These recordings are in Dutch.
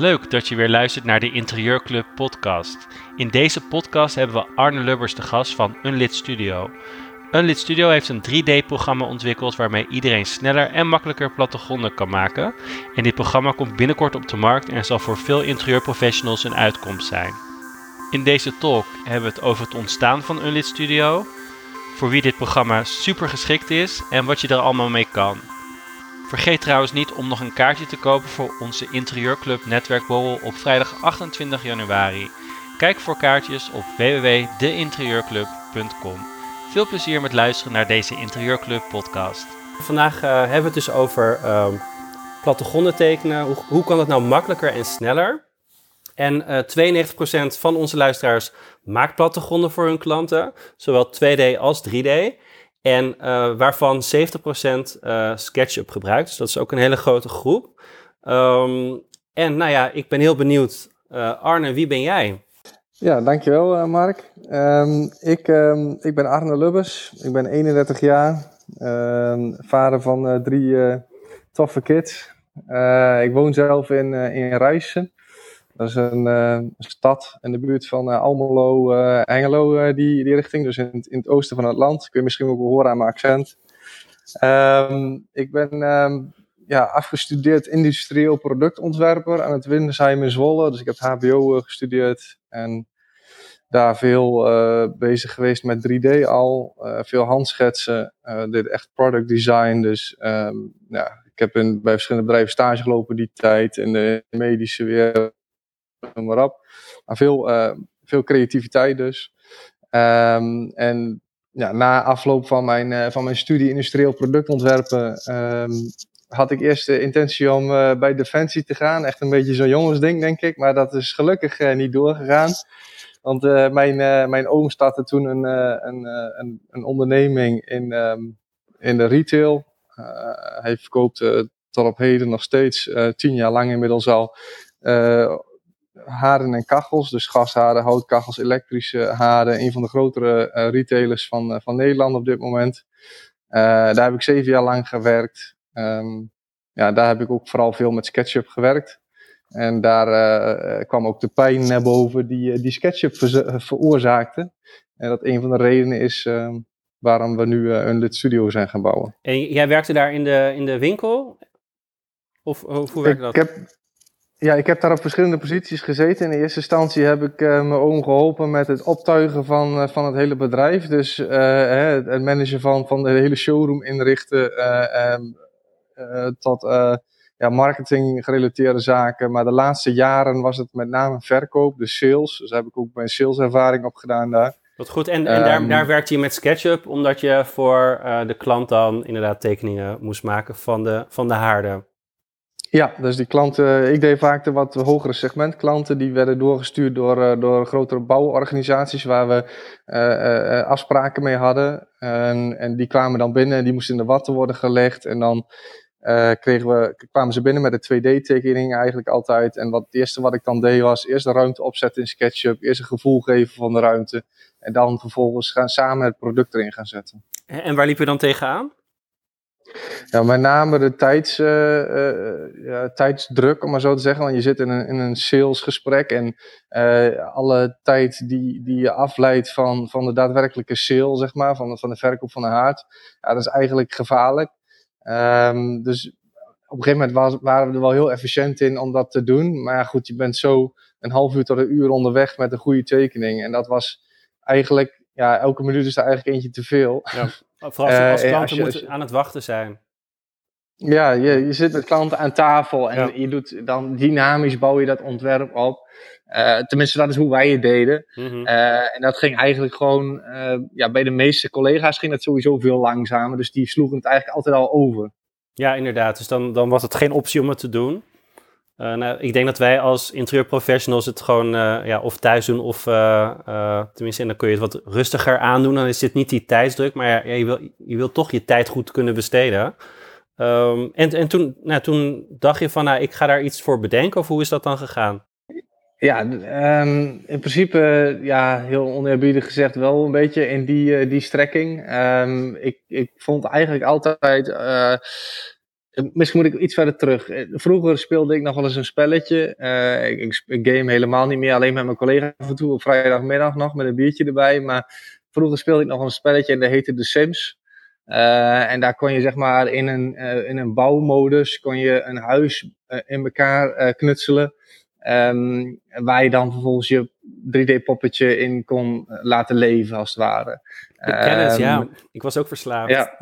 Leuk dat je weer luistert naar de Interieurclub podcast. In deze podcast hebben we Arne Lubbers de gast van Unlit Studio. Unlit Studio heeft een 3D-programma ontwikkeld waarmee iedereen sneller en makkelijker plattegronden kan maken. En dit programma komt binnenkort op de markt en zal voor veel interieurprofessionals een uitkomst zijn. In deze talk hebben we het over het ontstaan van Unlit Studio, voor wie dit programma super geschikt is en wat je er allemaal mee kan. Vergeet trouwens niet om nog een kaartje te kopen voor onze Interieurclub Netwerkborrel op vrijdag 28 januari. Kijk voor kaartjes op www.deinterieurclub.com. Veel plezier met luisteren naar deze Interieurclub podcast. Vandaag uh, hebben we het dus over uh, plattegronden tekenen. Hoe, kan het nou makkelijker en sneller? En eh, 92% van onze luisteraars maakt plattegronden voor hun klanten, zowel 2D als 3D. En uh, waarvan 70% uh, SketchUp gebruikt. Dus dat is ook een hele grote groep. Um, en nou ja, ik ben heel benieuwd. Uh, Arne, wie ben jij? Ja, dankjewel Mark. Um, ik, um, ik ben Arne Lubbers. Ik ben 31 jaar. vader van drie toffe kids. ik woon zelf in, in Rijssen. Dat is een uh, stad in de buurt van uh, Almelo, uh, Hengelo, die, die richting. Dus in, in, het oosten van het land. Kun je misschien ook wel horen aan mijn accent. Um, ik ben um, ja, afgestudeerd industrieel productontwerper aan het Windesheim in Zwolle. Dus ik heb HBO gestudeerd en daar veel bezig geweest met 3D al. veel handschetsen, dit echt product design. Dus um, ja, ik heb in, bij verschillende bedrijven stage gelopen die tijd in de medische wereld maar op. Veel, uh, veel creativiteit dus. Um, en ja, na afloop van mijn, uh, van mijn studie industrieel productontwerpen um, had ik eerst de intentie om uh, bij Defensie te gaan. Echt een beetje zo'n jongensding, denk ik. Maar dat is gelukkig niet doorgegaan. Want mijn, mijn oom startte toen een, een, een, onderneming in, um, in de retail. hij verkoopt tot op heden nog steeds, tien jaar lang inmiddels al, haarden en kachels. Dus gashaarden, houtkachels, elektrische haarden. Een van de grotere uh, retailers van, uh, van Nederland op dit moment. Uh, daar heb ik zeven jaar lang gewerkt. Um, ja, daar heb ik ook vooral veel met SketchUp gewerkt. En daar kwam ook de pijn naar boven die, die SketchUp ver veroorzaakte. En dat een van de redenen is ehm, waarom we nu een Lit Studio zijn gaan bouwen. En jij werkte daar in de, in de winkel? Of, of hoe werkte dat? Ik heb, ja, ik heb daar op verschillende posities gezeten. In de eerste instantie heb ik uh, mijn oom geholpen met het optuigen van, uh, van het hele bedrijf. Dus uh, het managen van, van de hele showroom inrichten um, tot ja, marketing gerelateerde zaken. Maar de laatste jaren was het met name verkoop, dus sales. Dus daar heb ik ook mijn saleservaring op gedaan daar. Wat goed. En, en daar, um, daar werkte je met SketchUp, omdat je voor de klant dan inderdaad tekeningen moest maken van de, van de haarden. Ja, dus die klanten, ik deed vaak de wat hogere segment klanten, die werden doorgestuurd door, uh, door grotere bouworganisaties waar we uh, afspraken mee hadden. En, en die kwamen dan binnen en die moesten in de watten worden gelegd. En dan kregen we, kwamen ze binnen met de 2D-tekening eigenlijk altijd. En wat, het eerste wat ik dan deed was eerst de ruimte opzetten in SketchUp, eerst een gevoel geven van de ruimte. En dan vervolgens gaan samen het product erin gaan zetten. En waar liep je dan tegenaan? Ja, met name de tijds, uh, uh, ja, tijdsdruk, om maar zo te zeggen. Want je zit in een, in een salesgesprek en uh, alle tijd die, die je afleidt van, van de daadwerkelijke sale, zeg maar, van, de, van de verkoop van een haard, ja, dat is eigenlijk gevaarlijk. Um, dus op een gegeven moment waren we er wel heel efficiënt in om dat te doen. Maar ja, goed, je bent zo een half uur tot een uur onderweg met een goede tekening. En dat was eigenlijk, ja, elke minuut is er eigenlijk eentje te veel. Ja. Vooral als, als klanten moeten aan het wachten zijn. Ja, je, je zit met klanten aan tafel en ja. je doet dan dynamisch bouw je dat ontwerp op. Uh, tenminste, dat is hoe wij het deden. Mm -hmm. uh, en dat ging eigenlijk gewoon, ja, bij de meeste collega's ging dat sowieso veel langzamer. Dus die sloegen het eigenlijk altijd al over. Ja, inderdaad. Dus dan, dan was het geen optie om het te doen. Uh, nou, ik denk dat wij als interieurprofessionals het gewoon uh, ja, of thuis doen of uh, tenminste, en dan kun je het wat rustiger aandoen. Dan is dit niet die tijdsdruk, maar ja, je, wil, je wil toch je tijd goed kunnen besteden. Um, en en toen, nou, toen dacht je van, nou, ik ga daar iets voor bedenken of hoe is dat dan gegaan? Ja, um, in principe, ja, heel oneerbiedig gezegd, wel een beetje in die, die strekking. Um, ik, ik vond eigenlijk altijd misschien moet ik iets verder terug. Vroeger speelde ik nog wel eens een spelletje. ik, ik, game helemaal niet meer, alleen met mijn collega af en toe op vrijdagmiddag nog met een biertje erbij. Maar vroeger speelde ik nog een spelletje en dat heette The Sims. en daar kon je zeg maar in een, in een bouwmodus kon je een huis in elkaar knutselen. Um, waar je dan vervolgens je 3D-poppetje in kon eh, laten leven, als het ware. Ik ken het, ja. Ehm, ik was ook verslaafd. Ja,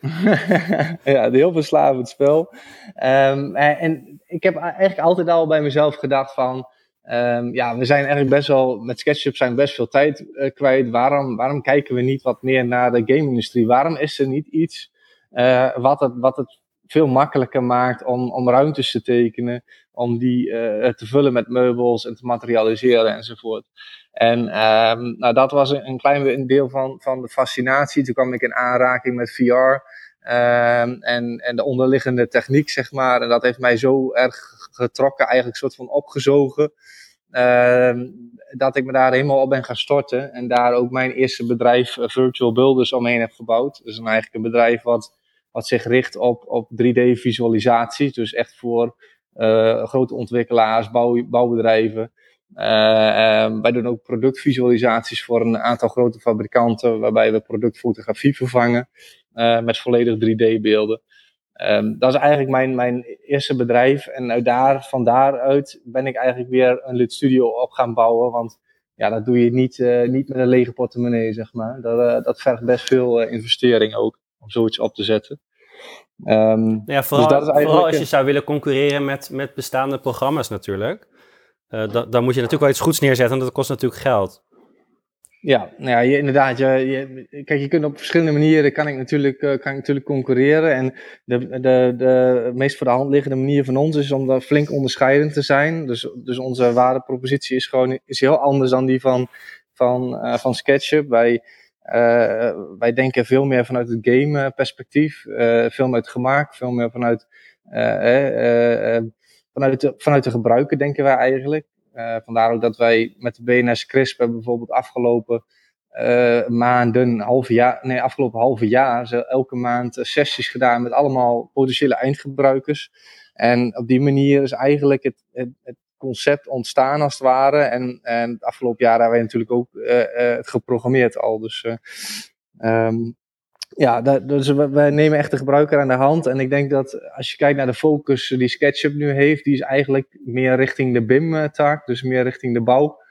ja een heel verslavend spel. Um, en ik heb eigenlijk altijd al bij mezelf gedacht van... Ja, we zijn eigenlijk best wel, met SketchUp zijn best veel tijd uh, kwijt. Waarom, waarom kijken we niet wat meer naar de game-industrie? Waarom is er niet iets uh, wat, het, wat het veel makkelijker maakt om, om ruimtes te tekenen, om die uh, te vullen met meubels en te materialiseren enzovoort. En um, nou, dat was een, een klein deel van, van de fascinatie. Toen kwam ik in aanraking met VR ehm, en, en de onderliggende techniek, zeg maar. En dat heeft mij zo erg getrokken, eigenlijk een soort van opgezogen. Uh, dat ik me daar helemaal op ben gaan storten. En daar ook mijn eerste bedrijf, uh, Virtual Builders, omheen heb gebouwd. Dus een, eigenlijk een bedrijf wat wat zich richt op, op 3D-visualisatie. Dus echt voor uh, grote ontwikkelaars, bouw, bouwbedrijven. Uh, um, wij doen ook productvisualisaties voor een aantal grote fabrikanten, waarbij we productfotografie vervangen met volledig 3D-beelden. Um, dat is eigenlijk mijn, mijn eerste bedrijf. En uit daar, van daaruit ben ik eigenlijk weer een lid studio op gaan bouwen. Want ja, dat doe je niet, niet met een lege portemonnee, zeg maar. Dat, dat vergt best veel investering ook om zoiets op te zetten. Um, ja, dus vooral, dus vooral als je zou willen concurreren met, met bestaande programma's natuurlijk. Uh, da, dan moet je natuurlijk wel iets goeds neerzetten en dat kost natuurlijk geld. Ja, nou ja, je, inderdaad. Je, je, kijk, je kunt op verschillende manieren kan ik natuurlijk, uh, kan ik natuurlijk concurreren. En de, de, de meest voor de hand liggende manier van ons is om daar flink onderscheidend te zijn. Dus, dus onze waardepropositie is gewoon is heel anders dan die van, van, uh, van SketchUp. Wij, wij denken veel meer vanuit het game perspectief, uh, veel meer het gemaakt, veel meer vanuit, vanuit, de, vanuit de gebruiker denken wij eigenlijk. vandaar ook dat wij met de BNS CRISP hebben bijvoorbeeld afgelopen maanden, halve jaar, nee, afgelopen halve jaar, elke maand sessies gedaan met allemaal potentiële eindgebruikers. En op die manier is eigenlijk het, het, het concept ontstaan als het ware. En, en afgelopen jaar hebben wij natuurlijk ook uh, uh, het geprogrammeerd al. Dus uh, um, ja, dat, dus we, nemen echt de gebruiker aan de hand. En ik denk dat als je kijkt naar de focus die SketchUp nu heeft, die is eigenlijk meer richting de BIM-taak, dus meer richting de bouw.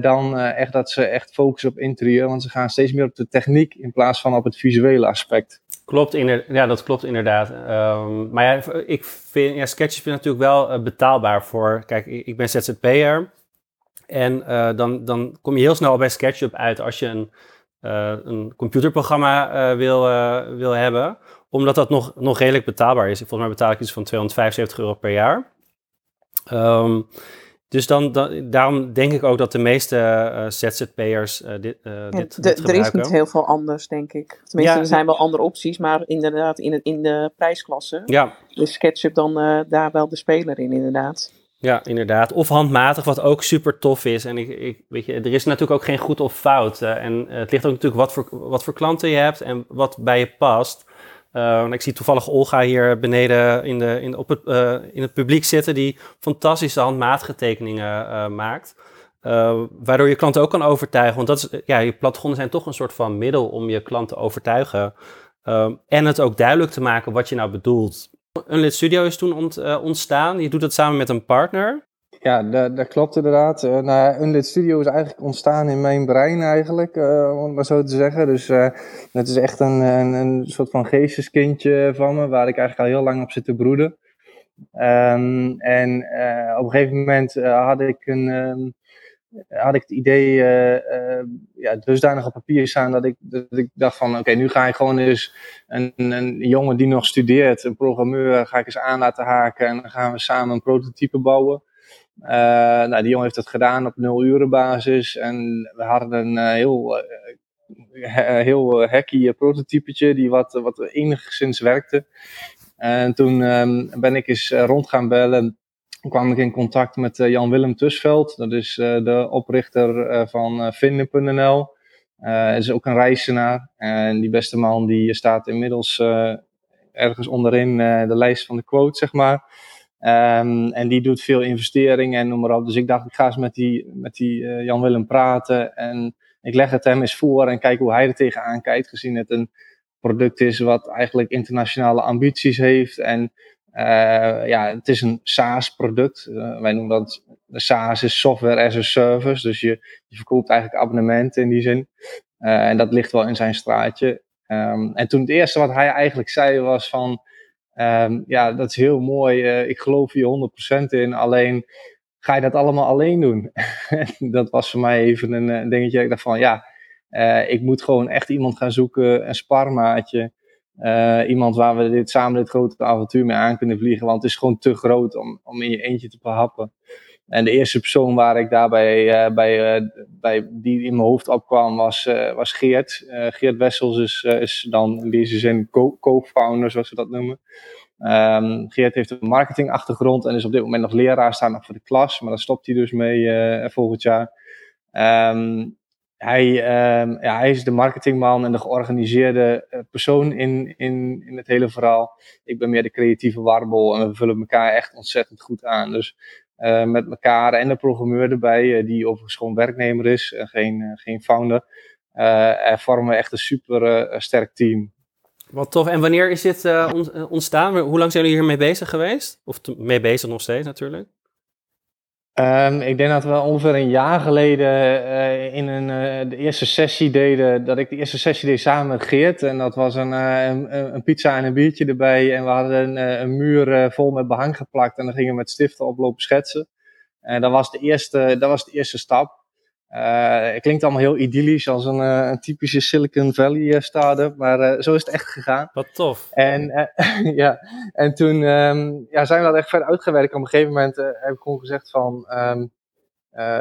Dan echt dat ze echt focussen op interieur, want ze gaan steeds meer op de techniek in plaats van op het visuele aspect. Klopt, ja, dat klopt inderdaad. Um, maar ja, ik vind, ja, vind natuurlijk wel uh, betaalbaar voor, kijk, ik ben ZZP'er en uh, dan, dan kom je heel snel bij SketchUp uit als je een, uh, een computerprogramma wil, wil hebben, omdat dat nog, nog redelijk betaalbaar is. Volgens mij betaal ik iets van 275 euro per jaar. Um, dus dan, dan, daarom denk ik ook dat de meeste uh, ZZP'ers uh, dit, uh, ja, dit, Er is niet heel veel anders, denk ik. Tenminste, er zijn wel andere opties, maar inderdaad in, het, in de prijsklasse ja. is SketchUp dan daar wel de speler in, inderdaad. Ja, inderdaad. Of handmatig, wat ook super tof is. En ik, ik, weet je, er is natuurlijk ook geen goed of fout. en het ligt ook natuurlijk wat voor, wat voor klanten je hebt en wat bij je past. Uh, ik zie toevallig Olga hier beneden in, de, in, op het, uh, in het publiek zitten, die fantastische handmatige tekeningen uh, maakt. waardoor je klanten ook kan overtuigen. Want dat is, ja, je plattegronden zijn toch een soort van middel om je klant te overtuigen. en het ook duidelijk te maken wat je nou bedoelt. Unlit Studio is toen ont, ontstaan. Je doet dat samen met een partner. Ja, dat, dat klopt inderdaad. Uh, nou, Unlit Studio is eigenlijk ontstaan in mijn brein eigenlijk, uh, om het maar zo te zeggen. Dus uh, het is echt een, een, een, soort van geesteskindje van me, waar ik eigenlijk al heel lang op zit te broeden. Um, en op een gegeven moment had ik een... Um, had ik het idee ja, dusdanig op papier staan dat ik, dat ik dacht van oké, nu ga ik gewoon eens een, een jongen die nog studeert, een programmeur, ga ik eens aan laten haken en dan gaan we samen een prototype bouwen. Uh, nou, die jongen heeft dat gedaan op nul uren basis. En we hadden een uh, heel, uh, heel hacky prototypetje die wat, wat enigszins werkte. En toen um, ben ik eens rond gaan bellen. kwam ik in contact met Jan-Willem Tusveld. Dat is de oprichter van Vinden.nl. Hij is ook een reizenaar. En die beste man die staat inmiddels ergens onderin de lijst van de quote, zeg maar. Ehm, en die doet veel investeringen en noem maar op. Dus ik dacht, ik ga eens met die, met die Jan Willem praten. En ik leg het hem eens voor en kijk hoe hij er tegenaan kijkt, gezien het een product is wat eigenlijk internationale ambities heeft. En uh, ja, het is een SaaS-product. Uh, wij noemen dat, SaaS is software as a service. Dus je, verkoopt eigenlijk abonnementen in die zin. En dat ligt wel in zijn straatje. Um, en toen het eerste wat hij eigenlijk zei was van, um, ja, dat is heel mooi. ik geloof hier 100% in. Alleen ga je dat allemaal alleen doen? dat was voor mij even een, een dingetje. Ik dacht van, ja, ik moet gewoon echt iemand gaan zoeken, een sparmaatje. Iemand waar we dit, samen dit grote avontuur mee aan kunnen vliegen. Want het is gewoon te groot om, om in je eentje te behappen. En de eerste persoon waar ik daarbij uh, bij, uh, bij, die in mijn hoofd opkwam was, was Geert. Geert Wessels is, is dan in deze zin co-founder, zoals ze dat noemen. Um, Geert heeft een marketingachtergrond en is op dit moment nog leraar, staan nog voor de klas. Maar daar stopt hij dus mee volgend jaar. Um, hij, uh, ja, hij is de marketingman en de georganiseerde persoon in, in, in het hele verhaal. Ik ben meer de creatieve warboel en we vullen elkaar echt ontzettend goed aan. Dus uh, met elkaar en de programmeur erbij, uh, die overigens gewoon werknemer is en geen, geen founder, vormen we echt een super sterk team. Wat tof. En wanneer is dit ontstaan? Hoe lang zijn jullie hiermee bezig geweest? Of mee bezig nog steeds natuurlijk? Um, ik denk dat we ongeveer een jaar geleden uh, in een, uh, de eerste sessie deden, dat ik de eerste sessie deed samen met Geert. En dat was een, uh, een, een, pizza en een biertje erbij. En we hadden een, een muur vol met behang geplakt en dan gingen we met stiften oplopen schetsen. En dat was de eerste, dat was de eerste stap. Uh, het klinkt allemaal heel idyllisch als een, uh, een typische Silicon Valley uh, start-up, maar zo is het echt gegaan. Wat tof. En, ja, en toen um, ja, zijn we dat echt verder uitgewerkt. Op een gegeven moment heb ik gewoon gezegd van, um,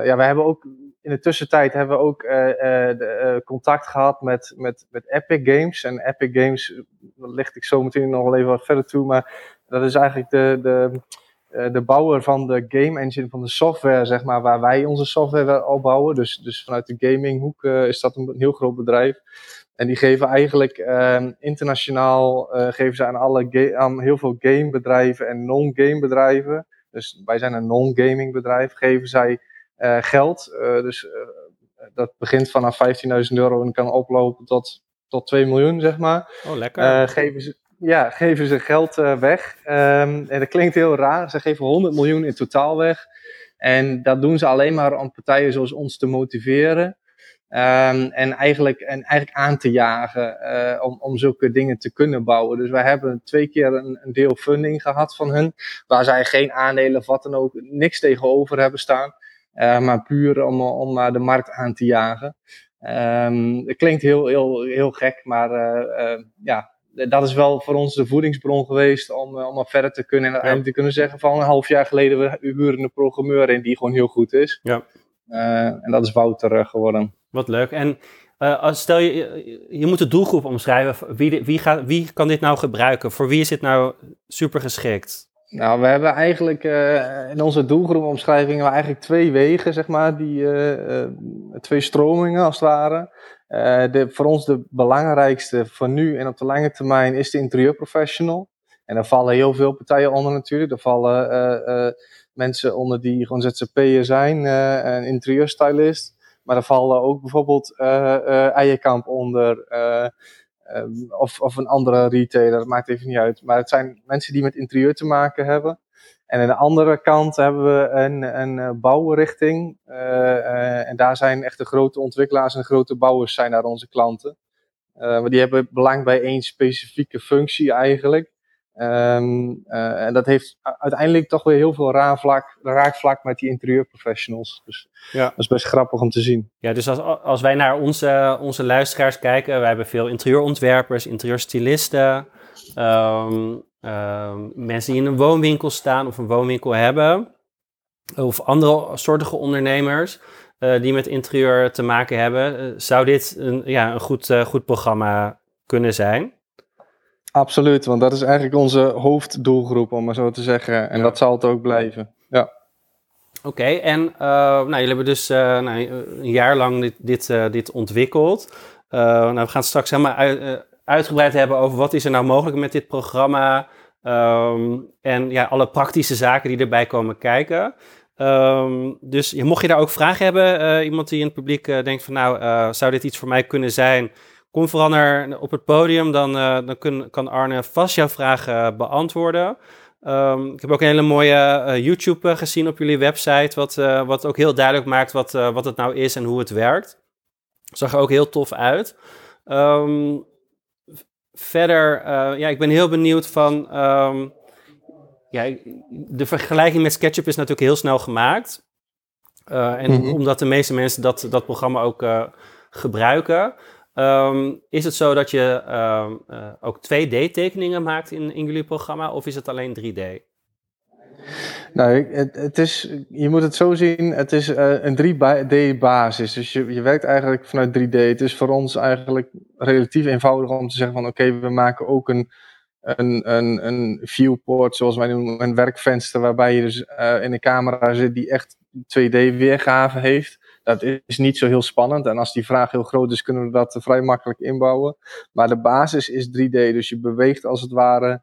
ja, we hebben ook in de tussentijd hebben we ook de, contact gehad met, met, met Epic Games. En Epic Games, dat licht ik zo meteen nog wel even wat verder toe, maar dat is eigenlijk de, de eh, de bouwer van de game engine, van de software, zeg maar, waar wij onze software al bouwen. Dus, dus vanuit de gaminghoek uh, is dat een heel groot bedrijf. En die geven eigenlijk uh, internationaal, uh, geven ze aan, alle aan heel veel gamebedrijven en non-game bedrijven. Dus wij zijn een non-gaming bedrijf, geven zij geld. dus dat begint vanaf 15.000 euro en kan oplopen tot, tot 2 miljoen, zeg maar. Oh, lekker. geven ze, ja, geven ze geld uh, weg. Um, en dat klinkt heel raar. Ze geven 100 miljoen in totaal weg. En dat doen ze alleen maar om partijen zoals ons te motiveren. Um, en, eigenlijk, en eigenlijk aan te jagen uh, om, om zulke dingen te kunnen bouwen. Dus wij hebben twee keer een, een deel funding gehad van hun. Waar zij geen aandelen of wat dan ook, niks tegenover hebben staan. Uh, maar puur om, om de markt aan te jagen. Um, het klinkt heel, heel, heel gek, maar ja, dat is wel voor ons de voedingsbron geweest om, eh, om op verder te kunnen. En uiteindelijk te kunnen zeggen van een half jaar geleden, we huren een programmeur in die gewoon heel goed is. Ja. Uh, en dat is Wouter uh, geworden. Wat leuk. En uh, stel je, je moet de doelgroep omschrijven. Wie, wie, gaat, wie kan dit nou gebruiken? Voor wie is dit nou super geschikt? Nou, we hebben eigenlijk in onze doelgroepomschrijving eigenlijk twee wegen, zeg maar, die, twee stromingen als het ware. Uh, de, voor ons de belangrijkste voor nu en op de lange termijn is de interieurprofessional. En daar vallen heel veel partijen onder natuurlijk. Er vallen uh, uh, mensen onder die gewoon ZZP'er zijn, een interieurstylist. Maar er vallen ook bijvoorbeeld Eierkamp onder, of, of een andere retailer, maakt even niet uit. Maar het zijn mensen die met interieur te maken hebben. En aan de andere kant hebben we een, een eh, bouwrichting. Uh, en daar zijn echt de grote ontwikkelaars en de grote bouwers zijn daar onze klanten. Uh, maar die hebben belang bij één specifieke functie eigenlijk. Um, en dat heeft uiteindelijk toch weer heel veel raakvlak, raakvlak met die interieurprofessionals. Dus ja. dat is best grappig om te zien. Ja, dus als, als wij naar onze, onze luisteraars kijken, wij hebben veel interieurontwerpers, interieurstylisten. Um, Ehm, mensen die in een woonwinkel staan of een woonwinkel hebben, of andere soortige ondernemers uh, die met interieur te maken hebben, uh, zou dit een, ja, een goed, uh, goed programma kunnen zijn? Absoluut, want dat is eigenlijk onze hoofddoelgroep, om maar zo te zeggen. En ja. dat zal het ook blijven. Ja. Oké, okay, en nou, jullie hebben dus nou, een jaar lang dit, dit, dit ontwikkeld. nou, we gaan straks helemaal uit, uitgebreid hebben over wat is er nou mogelijk met dit programma. Um, en ja, alle praktische zaken die erbij komen kijken. Um, dus mocht je daar ook vragen hebben, uh, iemand die in het publiek uh, denkt van nou, uh, zou dit iets voor mij kunnen zijn? Kom vooral naar op het podium, dan, dan kan Arne vast jouw vragen beantwoorden. Um, ik heb ook een hele mooie YouTube gezien op jullie website, wat, wat ook heel duidelijk maakt wat, wat het nou is en hoe het werkt. Zag er ook heel tof uit. Verder, ja, ik ben heel benieuwd van ja, de vergelijking met SketchUp is natuurlijk heel snel gemaakt. Uh, en mhm. omdat de meeste mensen dat, dat programma ook uh, gebruiken, um, is het zo dat je uh, ook 2D-tekeningen maakt in, in jullie programma, of is het alleen 3D? Nou, het, het is, je moet het zo zien, het is een 3D-basis. Dus je, je werkt eigenlijk vanuit 3D. Het is voor ons eigenlijk relatief eenvoudig om te zeggen van oké, we maken ook een een, een, een viewport, zoals wij noemen, een werkvenster, waarbij je dus uh, in een camera zit die echt 2D-weergave heeft. Dat is niet zo heel spannend. En als die vraag heel groot is, kunnen we dat vrij makkelijk inbouwen. Maar de basis is 3D, dus je beweegt als het ware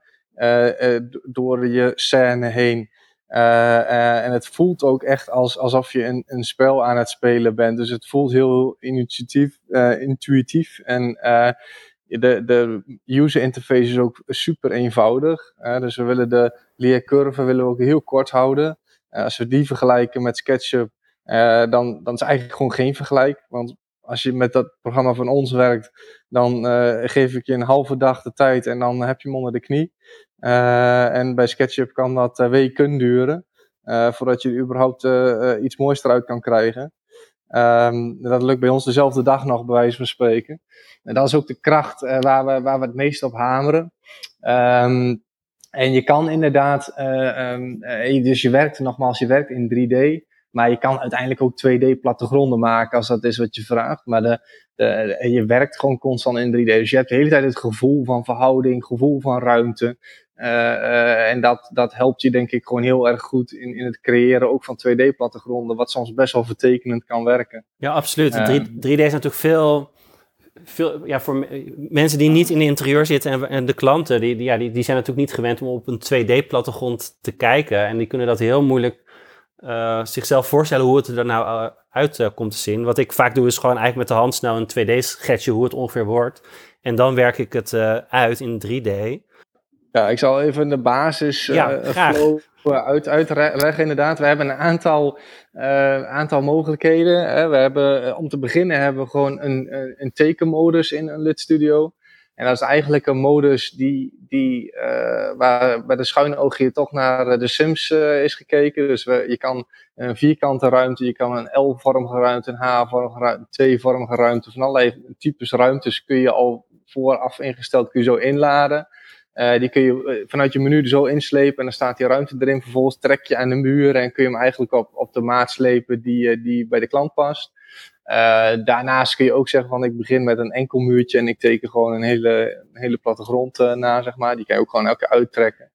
door je scène heen. en het voelt ook echt als, alsof je een, een spel aan het spelen bent. Dus het voelt heel intuïtief, intuïtief en de, de user interface is ook super eenvoudig. dus we willen de leercurve willen we ook heel kort houden. Als we die vergelijken met SketchUp, uh, dan, dan is eigenlijk gewoon geen vergelijk. Want als je met dat programma van ons werkt, dan uh, geef ik je een halve dag de tijd en dan heb je hem onder de knie. en bij SketchUp kan dat weken duren, voordat je überhaupt iets moois eruit kan krijgen. Um, dat lukt bij ons dezelfde dag nog, bij wijze van spreken. En dat is ook de kracht waar, we, waar we het meest op hameren. Um, en je kan inderdaad, uh, dus je werkt nogmaals, je werkt in 3D. Maar je kan uiteindelijk ook 2D plattegronden maken als dat is wat je vraagt. Maar de, de, je werkt gewoon constant in 3D. Dus je hebt de hele tijd het gevoel van verhouding, gevoel van ruimte. Uh, uh, en dat, dat helpt je denk ik gewoon heel erg goed in, in het creëren ook van 2D-plattegronden, wat soms best wel vertekenend kan werken. Ja, absoluut. 3, 3D is natuurlijk veel, veel ja, voor mensen die niet in de interieur zitten en, en de klanten, die, die, ja, die, die zijn natuurlijk niet gewend om op een 2D-plattegrond te kijken. En die kunnen dat heel moeilijk uh, zichzelf voorstellen hoe het er nou uit komt te zien. Wat ik vaak doe is gewoon eigenlijk met de hand snel een 2D-schetsje hoe het ongeveer wordt. En dan werk ik het uit in 3D. Ja, ik zal even de basis ja, flow uit, uitleggen inderdaad. We hebben een aantal, aantal mogelijkheden. Hè. We hebben, eh, om te beginnen hebben we gewoon een, een tekenmodus in een Lit Studio. En dat is eigenlijk een modus die, die, uh, waar bij de schuine oog hier toch naar de Sims uh, is gekeken. Dus we, je kan een vierkante ruimte, je kan een L-vormige ruimte, een H-vormige ruimte, T-vormige ruimte, van allerlei types ruimtes kun je al vooraf ingesteld, kun je zo inladen. Uh, die kun je eh, vanuit je menu zo inslepen en dan staat die ruimte erin. Vervolgens trek je aan de muur en kun je hem eigenlijk op, op de maat slepen die, die bij de klant past. Daarnaast kun je ook zeggen van ik begin met een enkel muurtje en ik teken gewoon een hele, een hele plattegrond na, zeg maar. Die kan je ook gewoon elke uittrekken.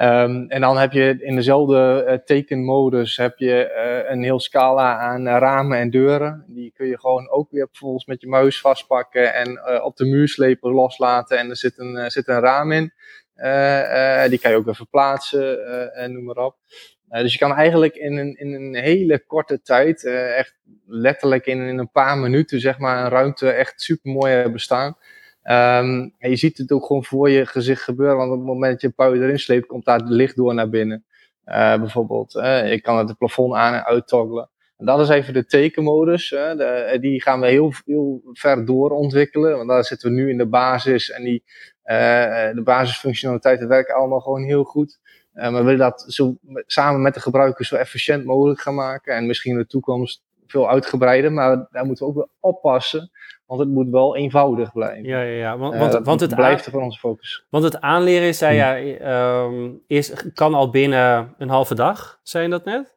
Um, en dan heb je in dezelfde uh, tekenmodus heb je een heel scala aan ramen en deuren. Die kun je gewoon ook weer bijvoorbeeld met je muis vastpakken en op de muur slepen, loslaten. En er zit een, zit een raam in. die kan je ook weer verplaatsen en noem maar op. dus je kan eigenlijk in een, in een hele korte tijd, echt letterlijk in, in een paar minuten, zeg maar, een ruimte echt super mooi bestaan. Um, en je ziet het ook gewoon voor je gezicht gebeuren, want op het moment dat je een puier erin sleept, komt daar het licht door naar binnen. Uh, bijvoorbeeld, je kan het plafond aan en uittoggelen. En dat is even de tekenmodus. Die gaan we heel, heel ver doorontwikkelen, want daar zitten we nu in de basis en die, de basisfunctionaliteiten werken allemaal gewoon heel goed. Maar we willen dat zo, samen met de gebruiker zo efficiënt mogelijk gaan maken en misschien in de toekomst veel uitgebreider, maar daar moeten we ook wel oppassen want het moet wel eenvoudig blijven. Ja, ja, ja. Want, uh, want, want het blijft voor onze focus. Want het aanleren, zei hm. ja, um, is, kan al binnen een halve dag, zei je dat net?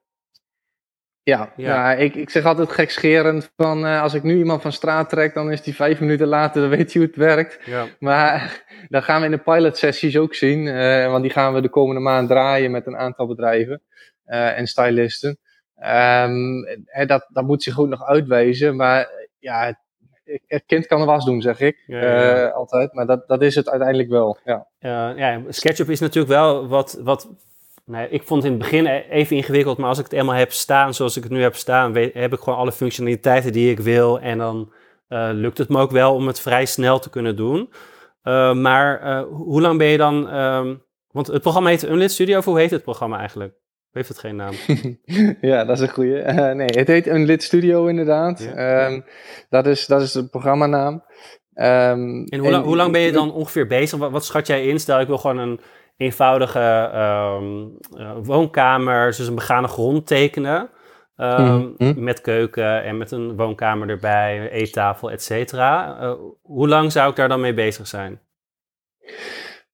Ja, ja. ja ik, ik zeg altijd gekscherend van uh, als ik nu iemand van straat trek, dan is die vijf minuten later, dan weet je hoe het werkt. Ja. Maar dan gaan we in de pilot sessies ook zien, uh, want die gaan we de komende maand draaien met een aantal bedrijven en stylisten. Um, dat, dat moet zich goed nog uitwijzen, maar ja, het kind kan de was doen, zeg ik altijd. Maar dat, dat is het uiteindelijk wel, ja. ja, SketchUp is natuurlijk wel wat, wat Nee, ik vond het in het begin e- even ingewikkeld, maar als ik het eenmaal heb staan zoals ik het nu heb staan, heb ik gewoon alle functionaliteiten die ik wil. En dan uh, lukt het me ook wel om het vrij snel te kunnen doen. Uh, maar uh, hoe lang ben je dan. Um, want het programma heet Unlit Studio, of hoe heet het programma eigenlijk? Heeft het geen naam? ja, dat is een goede. nee, het heet Unlit Studio inderdaad. Ja. Um, dat, is, dat is de programmanaam. Um, en, hoe, en hoe, lang ben je dan ongeveer bezig? Wat, wat schat jij in? Stel, ik wil gewoon een eenvoudige um, uh, woonkamer, dus een begane grond tekenen. Um, Met keuken en met een woonkamer erbij, eettafel, et cetera. Uh, hoe lang zou ik daar dan mee bezig zijn?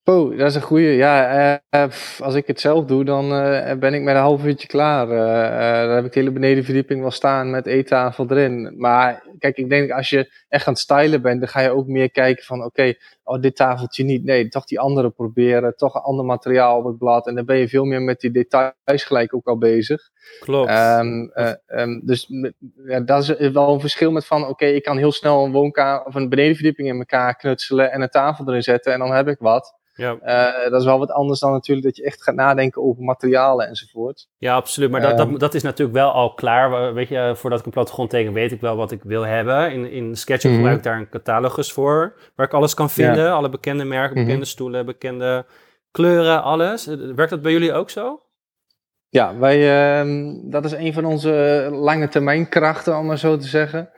Oh, dat is een goede. Ja, uh, als ik het zelf doe, dan uh, ben ik met een half uurtje klaar. Uh, dan heb ik de hele benedenverdieping wel staan met eettafel erin. Maar kijk, ik denk als je echt aan het stylen bent, dan ga je ook meer kijken van oké, okay, oh, dit tafeltje niet. Nee, toch die andere proberen. Toch een ander materiaal op het blad. En dan ben je veel meer met die details gelijk ook al bezig. Klopt. Um, um, dus ja, dat is wel een verschil met van oké, okay, ik kan heel snel een woonkamer of een benedenverdieping in elkaar knutselen en een tafel erin zetten en dan heb ik wat. Ja. Uh, dat is wel wat anders dan natuurlijk dat je echt gaat nadenken over materialen enzovoort. Ja, absoluut. Maar dat, dat, ehm. dat is natuurlijk wel al klaar. Weet je, voordat ik een plattegrond teken, weet ik wel wat ik wil hebben. In, in SketchUp mm gebruik ik daar een catalogus voor, waar ik alles kan vinden. Alle bekende merken, mhm. bekende stoelen, bekende kleuren, alles. Werkt dat bij jullie ook zo? Ja, wij, uh, dat is een van onze lange termijn krachten, om maar zo te zeggen.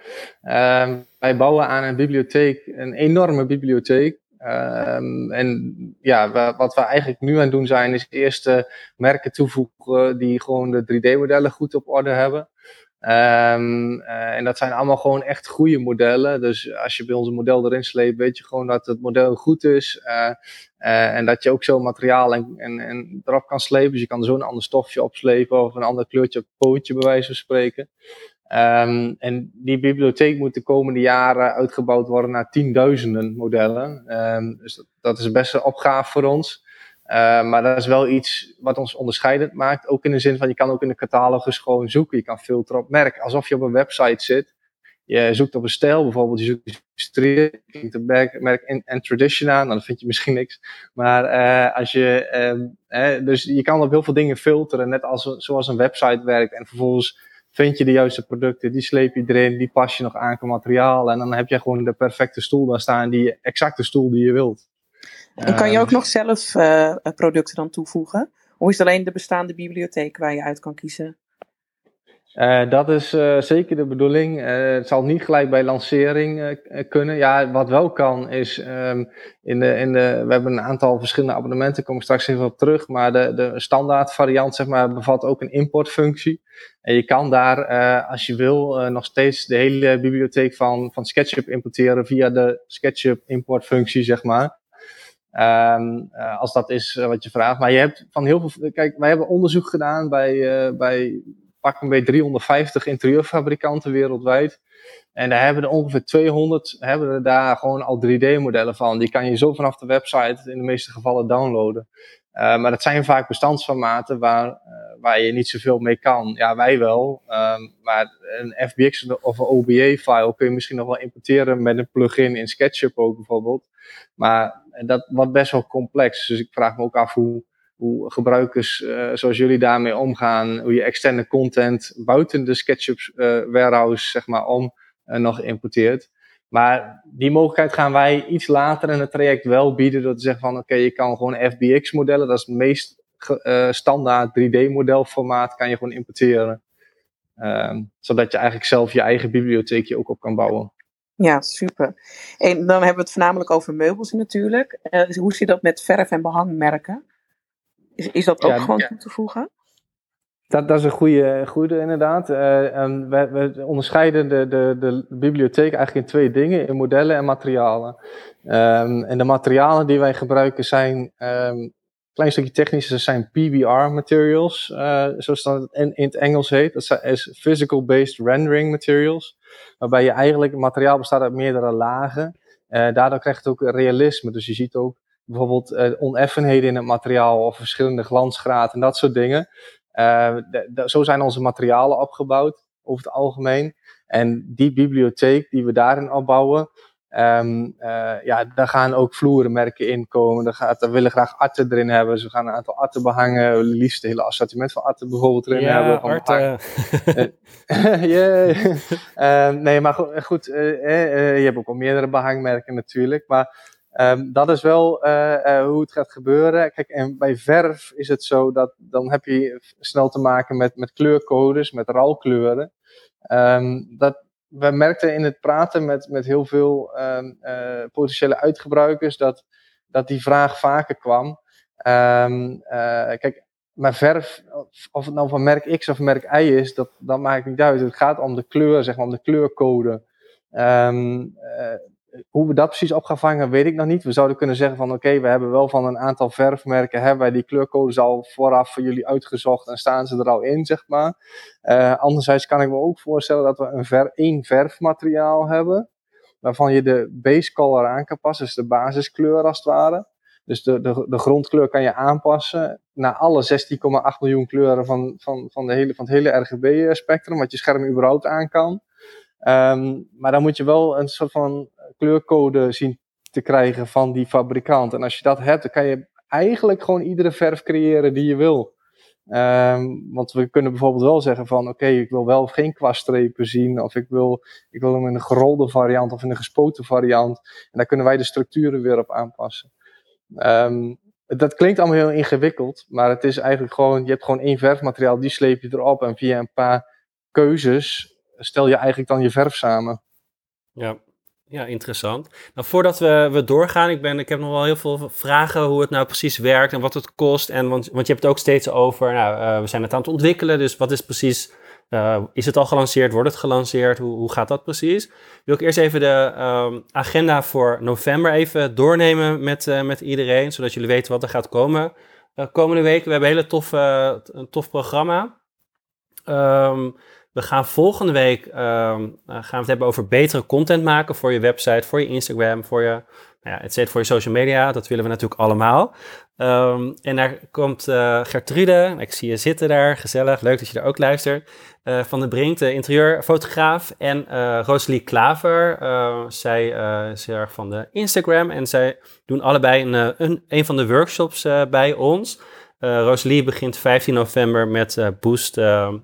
Uh, wij bouwen aan een bibliotheek, een enorme bibliotheek. Um, en ja, wat we eigenlijk nu aan het doen zijn, is eerst uh, merken toevoegen die gewoon de 3D-modellen goed op orde hebben. Um, en dat zijn allemaal gewoon echt goede modellen. Dus als je bij ons een model erin sleept, weet je gewoon dat het model goed is. Uh, en dat je ook zo materiaal en, en, en erop kan slepen. Dus je kan zo'n ander stofje op slepen of een ander kleurtje op het pootje, bij wijze van spreken. Um, en die bibliotheek moet de komende jaren uitgebouwd worden naar tienduizenden modellen. Um, dus dat, is best een opgave voor ons. Uh, maar dat is wel iets wat ons onderscheidend maakt. Ook in de zin van je kan ook in de catalogus gewoon zoeken. Je kan filteren op merk. Alsof je op een website zit. Je zoekt op een stijl bijvoorbeeld. Je zoekt street, je merk, en, en tradition aan. Nou, dan vind je misschien niks. Maar uh, als je, um, eh, dus je kan op heel veel dingen filteren. Net als, zoals een website werkt. En vervolgens vind je de juiste producten, die sleep je erin, die pas je nog aan qua materiaal. En dan heb je gewoon de perfecte stoel daar staan, die exacte stoel die je wilt. En kan je ook nog zelf uh, producten dan toevoegen? Of is het alleen de bestaande bibliotheek waar je uit kan kiezen? Uh, dat is uh, zeker de bedoeling. Uh, het zal niet gelijk bij lancering kunnen. Ja, wat wel kan is, um, in de, in de, we hebben een aantal verschillende abonnementen, kom ik straks even op terug. Maar de, de standaard variant zeg maar, bevat ook een importfunctie. En je kan daar, als je wil, nog steeds de hele bibliotheek van, van SketchUp importeren via de SketchUp importfunctie, zeg maar. Um, als dat is wat je vraagt. Maar je hebt van heel veel. Kijk, wij hebben onderzoek gedaan bij, bij pak een beetje 350 interieurfabrikanten wereldwijd. En daar hebben er ongeveer 200 hebben er daar gewoon al 3D-modellen van. Die kan je zo vanaf de website in de meeste gevallen downloaden. Uh, maar dat zijn vaak bestandsformaten waar, uh, waar je niet zoveel mee kan. Ja, wij wel. Um, maar een FBX of een OBA-file kun je misschien nog wel importeren met een plugin in SketchUp ook bijvoorbeeld. Maar dat wordt best wel complex. Dus ik vraag me ook af hoe, hoe gebruikers uh, zoals jullie daarmee omgaan, hoe je externe content buiten de SketchUp uh, warehouse zeg maar om uh, nog importeert. Maar die mogelijkheid gaan wij iets later in het traject wel bieden door te zeggen van oké, je kan gewoon FBX modellen, dat is het meest standaard 3D modelformaat, kan je gewoon importeren. Ehm, zodat je eigenlijk zelf je eigen bibliotheekje ook op kan bouwen. Ja, super. En dan hebben we het voornamelijk over meubels natuurlijk. hoe zit dat met verf- en behangmerken? Is, is dat ook gewoon toe te voegen? Dat, dat is een goede, goede inderdaad. Uh, we, we, onderscheiden de, de, de bibliotheek eigenlijk in twee dingen, in modellen en materialen. Um, en de materialen die wij gebruiken zijn, um, een klein stukje technisch, dat zijn PBR materials, uh, zoals dat in, in, het Engels heet. Dat is Physical Based Rendering Materials, waarbij je eigenlijk, het materiaal bestaat uit meerdere lagen. Uh, daardoor krijgt het ook realisme, dus je ziet ook bijvoorbeeld uh, oneffenheden in het materiaal of verschillende glansgraad en dat soort dingen. Uh, zo zijn onze materialen opgebouwd over het algemeen. En die bibliotheek die we daarin opbouwen, Um, ja, daar gaan ook vloerenmerken in komen. Daar, gaat, daar willen graag arten erin hebben. Ze gaan een aantal arten behangen. We liefst het hele assortiment van arten bijvoorbeeld erin ja, hebben. Van arten. yeah. um, nee, maar goed, goed je hebt ook al meerdere behangmerken natuurlijk. Maar um, dat is wel uh, hoe het gaat gebeuren. Kijk, en bij verf is het zo dat dan heb je snel te maken met, met kleurcodes, met ralkleuren. dat, we merkten in het praten met, met heel veel um, uh, potentiële uitgebruikers dat, dat die vraag vaker kwam. Um, kijk, maar verf, of het nou van merk X of merk Y is, dat, dat maakt niet uit. Het gaat om de kleur, zeg maar, om de kleurcode. Um, uh, hoe we dat precies op gaan vangen, weet ik nog niet. We zouden kunnen zeggen van oké, we hebben wel van een aantal verfmerken, hebben wij die kleurcodes al vooraf voor jullie uitgezocht en staan ze er al in, zeg maar. Uh, anderzijds kan ik me ook voorstellen dat we een ver, één verfmateriaal hebben, waarvan je de base color aan kan passen, dus de basiskleur als het ware. Dus de, de, de grondkleur kan je aanpassen naar alle 16,8 miljoen kleuren van, van, van, de hele, van het hele RGB-spectrum, wat je scherm überhaupt aan kan. Um, maar dan moet je wel een soort van kleurcode zien te krijgen van die fabrikant. En als je dat hebt, dan kan je eigenlijk gewoon iedere verf creëren die je wil. Um, want we kunnen bijvoorbeeld wel zeggen van oké, ik wil wel geen kwaststrepen zien. Of ik wil, ik wil hem in een gerolde variant of in een gespoten variant. En daar kunnen wij de structuren weer op aanpassen. Um, dat klinkt allemaal heel ingewikkeld. Maar het is eigenlijk gewoon, je hebt gewoon één verfmateriaal, die sleep je erop. En via een paar keuzes stel je eigenlijk dan je verf samen. Ja, ja, interessant. Nou, voordat we, we doorgaan, ik, ben, ik heb nog wel heel veel vragen hoe het nou precies werkt en wat het kost. En, want, want je hebt het ook steeds over, nou, uh, we zijn het aan het ontwikkelen, dus wat is precies, uh, is het al gelanceerd, wordt het gelanceerd, hoe, hoe gaat dat precies? Wil ik eerst even de um, agenda voor november even doornemen met, uh, met iedereen, zodat jullie weten wat er gaat komen komende week. We hebben een hele tof, een tof programma. Um, we gaan volgende week um, gaan we het hebben over betere content maken voor je website, voor je Instagram, voor je, nou ja, voor je social media. Dat willen we natuurlijk allemaal. Um, en daar komt uh, Gertrude, ik zie je zitten daar, gezellig, leuk dat je er ook luistert. Uh, van de Brink, de interieurfotograaf. En Rosalie Klaver, zij is erg van de Instagram. En zij doen allebei een, een, een van de workshops bij ons. Rosalie begint 15 november met Boost ehm,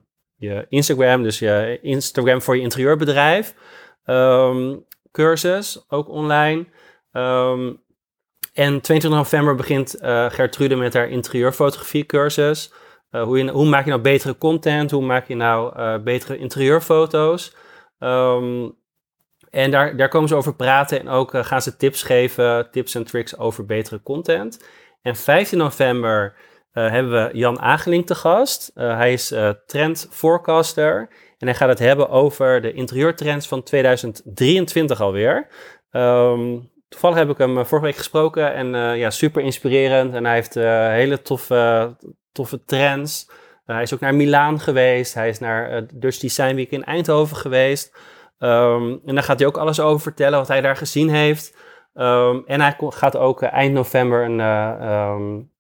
je Instagram, dus je Instagram voor je interieurbedrijf. Um, cursus, ook online. Um, en 22 november begint uh, Gertrude met haar interieurfotografie cursus. Uh, hoe, je, hoe, maak je nou betere content? Hoe maak je nou uh, betere interieurfoto's? Um, en daar, daar komen ze over praten en ook gaan ze tips geven, tips en tricks over betere content. En 15 november uh, hebben we Jan Ageling te gast. Uh, hij is uh, trend forecaster en hij gaat het hebben over de interieurtrends van 2023 alweer. Um, toevallig heb ik hem vorige week gesproken en ja, super inspirerend. En hij heeft hele toffe, toffe trends. hij is ook naar Milaan geweest. Hij is naar Dutch Design Week in Eindhoven geweest. Um, en daar gaat hij ook alles over vertellen wat hij daar gezien heeft. Um, en hij gaat ook eind november een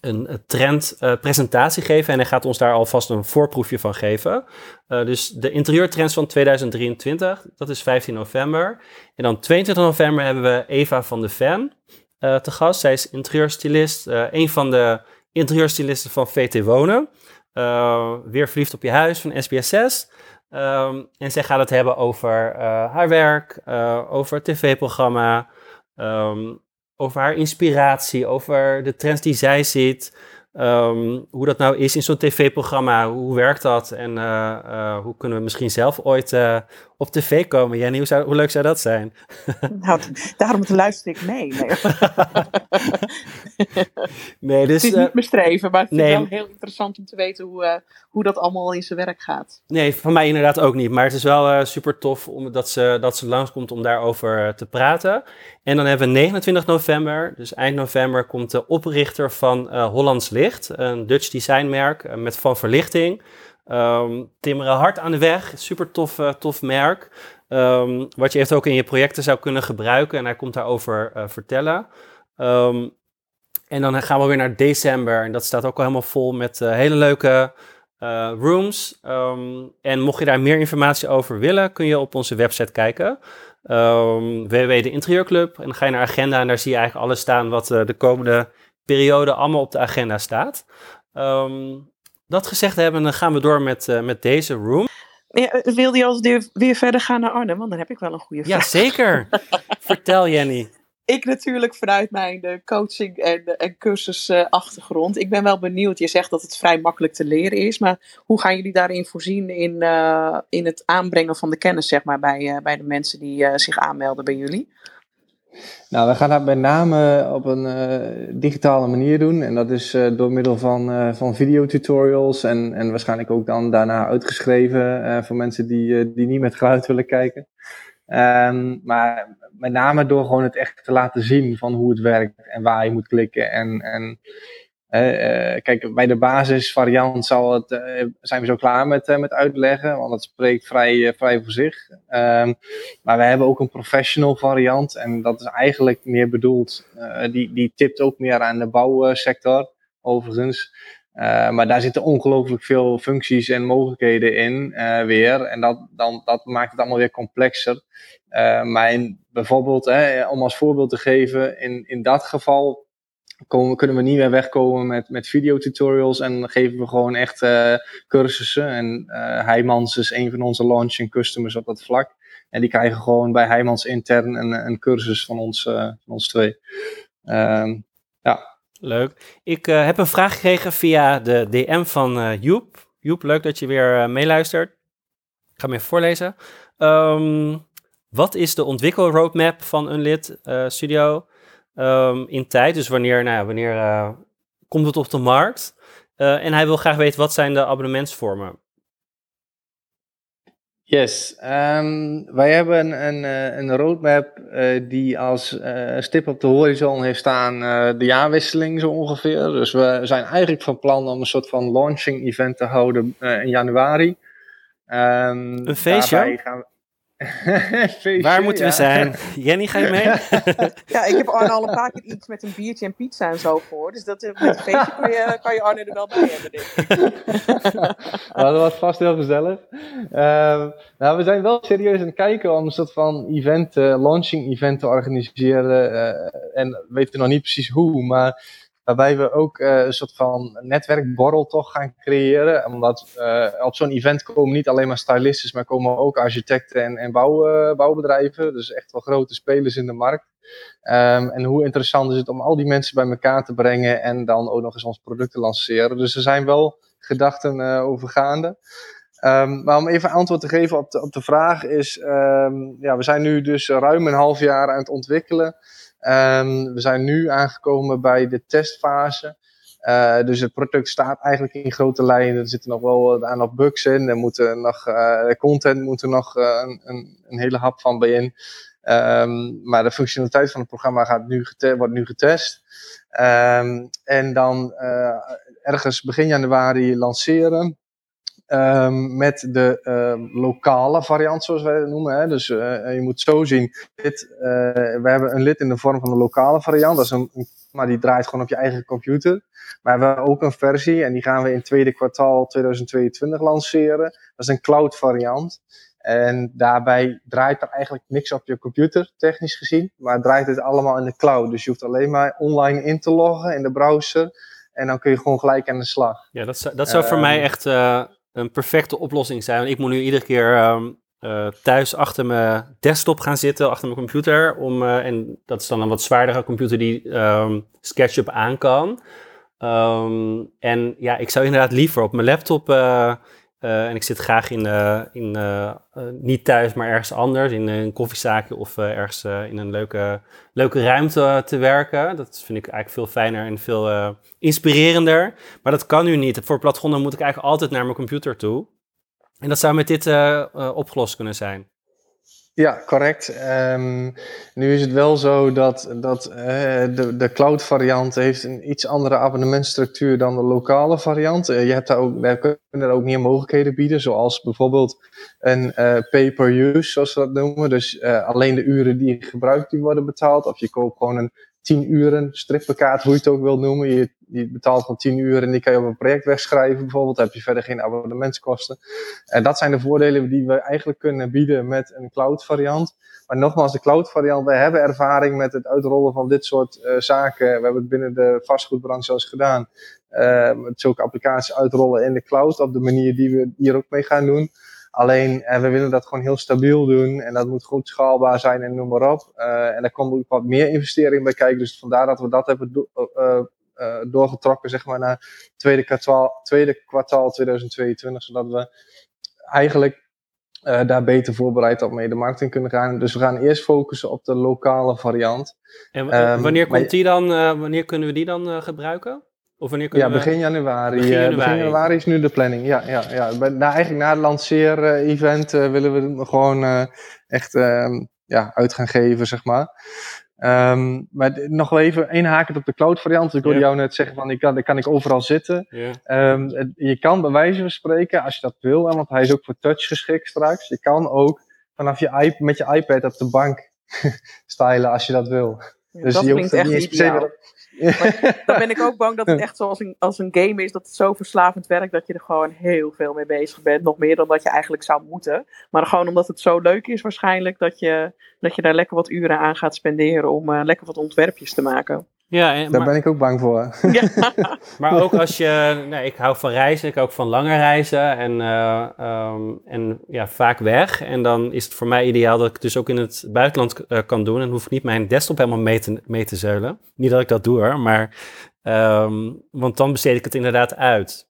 een trendpresentatie uh, geven en hij gaat ons daar alvast een voorproefje van geven. Uh, dus de interieurtrends van 2023, dat is 15 november. En dan 22 november hebben we Eva van de Ven te gast. Zij is interieurstylist, een van de interieurstylisten van VT Wonen. weer verliefd op je huis van SBSS. Um, en zij gaat het hebben over haar werk, over het tv-programma, um, over haar inspiratie, over de trends die zij ziet. Um, hoe dat nou is in zo'n tv-programma, hoe werkt dat en uh, uh, hoe kunnen we misschien zelf ooit uh, op tv komen? Jenny, hoe, zou, hoe leuk zou dat zijn? Nou, daarom luister ik mee. Nee, nee dus, het is niet mijn streven, maar het is wel heel interessant om te weten hoe, hoe dat allemaal in zijn werk gaat. Nee, van mij inderdaad ook niet. Maar het is wel super tof om, dat, ze, dat ze langskomt om daarover te praten. En dan hebben we 29 november, dus eind november, komt de oprichter van Hollands Licht, een Dutch designmerk met van verlichting. Um, timmeren hard aan de weg, super tof, uh, tof merk. Um, wat je echt ook in je projecten zou kunnen gebruiken en hij komt daarover uh, vertellen. Um, en dan gaan we weer naar december en dat staat ook al helemaal vol met uh, hele leuke rooms. Ehm, en mocht je daar meer informatie over willen, kun je op onze website kijken. Um, www de Interieurclub. En dan ga je naar agenda en daar zie je eigenlijk alles staan wat de komende periode allemaal op de agenda staat. Dat gezegd hebben, dan gaan we door met, met deze room. Ja, wilde je als weer, weer verder gaan naar Arnhem? Want dan heb ik wel een goede vraag. Ja, zeker. Vertel Jenny. Ik natuurlijk vanuit mijn uh, coaching en, uh, en cursusachtergrond. ik ben wel benieuwd. Je zegt dat het vrij makkelijk te leren is. Maar hoe gaan jullie daarin voorzien in, uh, in het aanbrengen van de kennis zeg maar, bij, bij de mensen die zich aanmelden bij jullie? Nou, we gaan dat met name op een uh, digitale manier doen. En dat is uh, door middel van, uh, van videotutorials en, en waarschijnlijk ook dan daarna uitgeschreven voor mensen die, die niet met geluid willen kijken. Um, maar met name door gewoon het echt te laten zien van hoe het werkt en waar je moet klikken en, en kijk, bij de basisvariant zal het, uh, zijn we zo klaar met, uh, met uitleggen, want het spreekt vrij, vrij voor zich. Um, maar we hebben ook een professional variant en dat is eigenlijk meer bedoeld, die, die tipt ook meer aan de bouwsector, overigens. maar daar zitten ongelooflijk veel functies en mogelijkheden in weer. En dat, dan, dat maakt het allemaal weer complexer. maar in, bijvoorbeeld, om als voorbeeld te geven, in, in dat geval kunnen we niet meer wegkomen met, met videotutorials en geven we gewoon echt uh, cursussen. En uh, is een van onze launching customers op dat vlak. En die krijgen gewoon bij Heijmans intern een, een cursus van ons, uh, van ons twee. Um, ja. Leuk. Ik heb een vraag gekregen via de DM van Joep. Joep, leuk dat je weer meeluistert. Ik ga hem even voorlezen. Um, wat is de ontwikkelroadmap van Unlit Studio? Um, in tijd. Dus wanneer, nou, wanneer uh, komt het op de markt? Uh, en hij wil graag weten wat zijn de abonnementsvormen. Yes, um, wij hebben een, een, eh, een roadmap uh, die als stip op de horizon heeft staan de jaarwisseling zo ongeveer. Dus we zijn eigenlijk van plan om een soort van launching event te houden in januari. Um, een feestje? Waar moeten we zijn? Jenny, ga je mee? ja, ik heb Arne al een paar keer iets met een biertje en pizza en zo voor. Dus dat, met een feestje kan je, kan je Arne er wel bij hebben, denk ik. nou, dat was vast heel gezellig. Uh, nou, we zijn wel serieus aan het kijken om een soort van event, uh, launching event te organiseren. Uh, en weten nog niet precies hoe, maar Waarbij we ook uh, een soort van netwerkborrel toch gaan creëren. Omdat uh, op zo'n event komen niet alleen maar stylistes, maar komen ook architecten en, en bouw, uh, bouwbedrijven. Dus echt wel grote spelers in de markt. Um, en hoe interessant is het om al die mensen bij elkaar te brengen en dan ook nog eens ons product te lanceren. Dus er zijn wel gedachten overgaande. Um, maar om even antwoord te geven op de, op de vraag is, um, ja, we zijn nu dus ruim een half jaar aan het ontwikkelen. Um, we zijn nu aangekomen bij de testfase. Uh, dus het product staat eigenlijk in grote lijnen. Er zitten nog wel een aantal bugs in. Er moeten nog, uh, content moet er nog uh, een, een, hele hap van bij in. Um, maar de functionaliteit van het programma gaat nu wordt nu getest. Um, en dan ergens begin januari lanceren. Um, met de uh, lokale variant, zoals wij het noemen. Hè. Dus uh, je moet zo zien, dit, uh, we hebben een lid in de vorm van de lokale variant. Dat is een, maar die draait gewoon op je eigen computer. Maar we hebben ook een versie en die gaan we in het tweede kwartaal 2022 lanceren. Dat is een cloud variant. En daarbij draait er eigenlijk niks op je computer, technisch gezien. Maar draait het allemaal in de cloud. Dus je hoeft alleen maar online in te loggen in de browser. En dan kun je gewoon gelijk aan de slag. Ja, dat, dat zou voor mij ehm, echt een perfecte oplossing zijn. ik moet nu iedere keer um, uh, thuis achter mijn desktop gaan zitten, achter mijn computer. Om, uh, en dat is dan een wat zwaardere computer die um, SketchUp aan kan. Um, en ja, ik zou inderdaad liever op mijn laptop uh, en ik zit graag in, uh, in uh, niet thuis, maar ergens anders, in een koffiezaakje of ergens in een leuke, leuke ruimte te werken. Dat vind ik eigenlijk veel fijner en veel inspirerender. Maar dat kan nu niet. Voor platformen moet ik eigenlijk altijd naar mijn computer toe. En dat zou met dit opgelost kunnen zijn. Ja, correct. Um, nu is het wel zo dat, dat uh, de, de cloud variant heeft een iets andere abonnementstructuur dan de lokale variant. Uh, je hebt daar ook, daar kunnen er ook meer mogelijkheden bieden, zoals bijvoorbeeld een uh, pay-per-use, zoals we dat noemen. Dus alleen de uren die je gebruikt, die worden betaald. Of je koopt gewoon een 10 uren, strippenkaart, hoe je het ook wil noemen. Je, betaalt van 10 uur en die kan je op een project wegschrijven bijvoorbeeld. Dan heb je verder geen abonnementskosten. En dat zijn de voordelen die we eigenlijk kunnen bieden met een cloud variant. Maar nogmaals, de cloud variant, wij hebben ervaring met het uitrollen van dit soort uh, zaken. We hebben het binnen de vastgoedbranche zelfs gedaan. Uh, met zulke applicaties uitrollen in de cloud op de manier die we hier ook mee gaan doen. Alleen, uh, we willen dat gewoon heel stabiel doen en dat moet goed schaalbaar zijn en noem maar op. Uh, en daar komt ook wat meer investering bij kijken. Dus vandaar dat we dat hebben do uh, doorgetrokken, zeg maar, naar tweede kwartaal, tweede kwartaal 2022. Zodat we eigenlijk daar beter voorbereid op mee de markt in kunnen gaan. Dus we gaan eerst focussen op de lokale variant. En um, wanneer, komt die dan, wanneer kunnen we die dan gebruiken? Of wanneer ja, begin januari. Begin januari. begin januari. is nu de planning. Ja, ja, ja. Na, eigenlijk na het lanceer-event uh, willen we hem gewoon uh, echt uh, ja, uit gaan geven, zeg maar. Um, maar nog wel even inhakend op de cloud variant. Ik hoorde yeah. jou net zeggen van, ik kan, dan kan ik overal zitten. Yeah. Um, je kan bij wijze van spreken, als je dat wil, want hij is ook voor touch geschikt straks. Je kan ook vanaf je iPad, met je iPad op de bank stylen als je dat wil. Ja, dus dat je hoeft echt niet maar dan ben ik ook bang dat het echt zoals een, als een game is, dat het zo verslavend werkt dat je er gewoon heel veel mee bezig bent. Nog meer dan dat je eigenlijk zou moeten. Maar gewoon omdat het zo leuk is waarschijnlijk, dat je, dat je daar lekker wat uren aan gaat spenderen om uh, lekker wat ontwerpjes te maken. Ja, en, Daar ben ik ook bang voor. Ja. maar ook als je, nee, ik hou van reizen, ik hou ook van lange reizen en, uh, um, en ja, vaak weg. En dan is het voor mij ideaal dat ik dus ook in het buitenland uh, kan doen en hoef ik niet mijn desktop helemaal mee te, mee te zeulen. Niet dat ik dat doe hoor, maar, um, want dan besteed ik het inderdaad uit.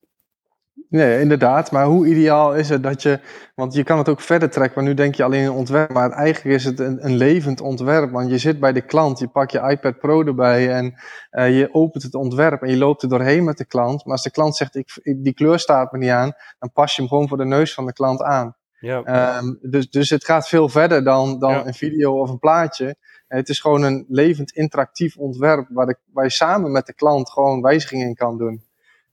Nee, inderdaad. Maar hoe ideaal is het dat je. Want je kan het ook verder trekken, want nu denk je alleen in ontwerp. Maar eigenlijk is het een, een levend ontwerp. Want je zit bij de klant, je pakt je iPad Pro erbij en uh, je opent het ontwerp en je loopt er doorheen met de klant. Maar als de klant zegt: ik, die kleur staat me niet aan, dan pas je hem gewoon voor de neus van de klant aan. Ja. Um, dus, dus het gaat veel verder dan, dan ja. een video of een plaatje. Het is gewoon een levend interactief ontwerp waar, de, waar je samen met de klant gewoon wijzigingen in kan doen.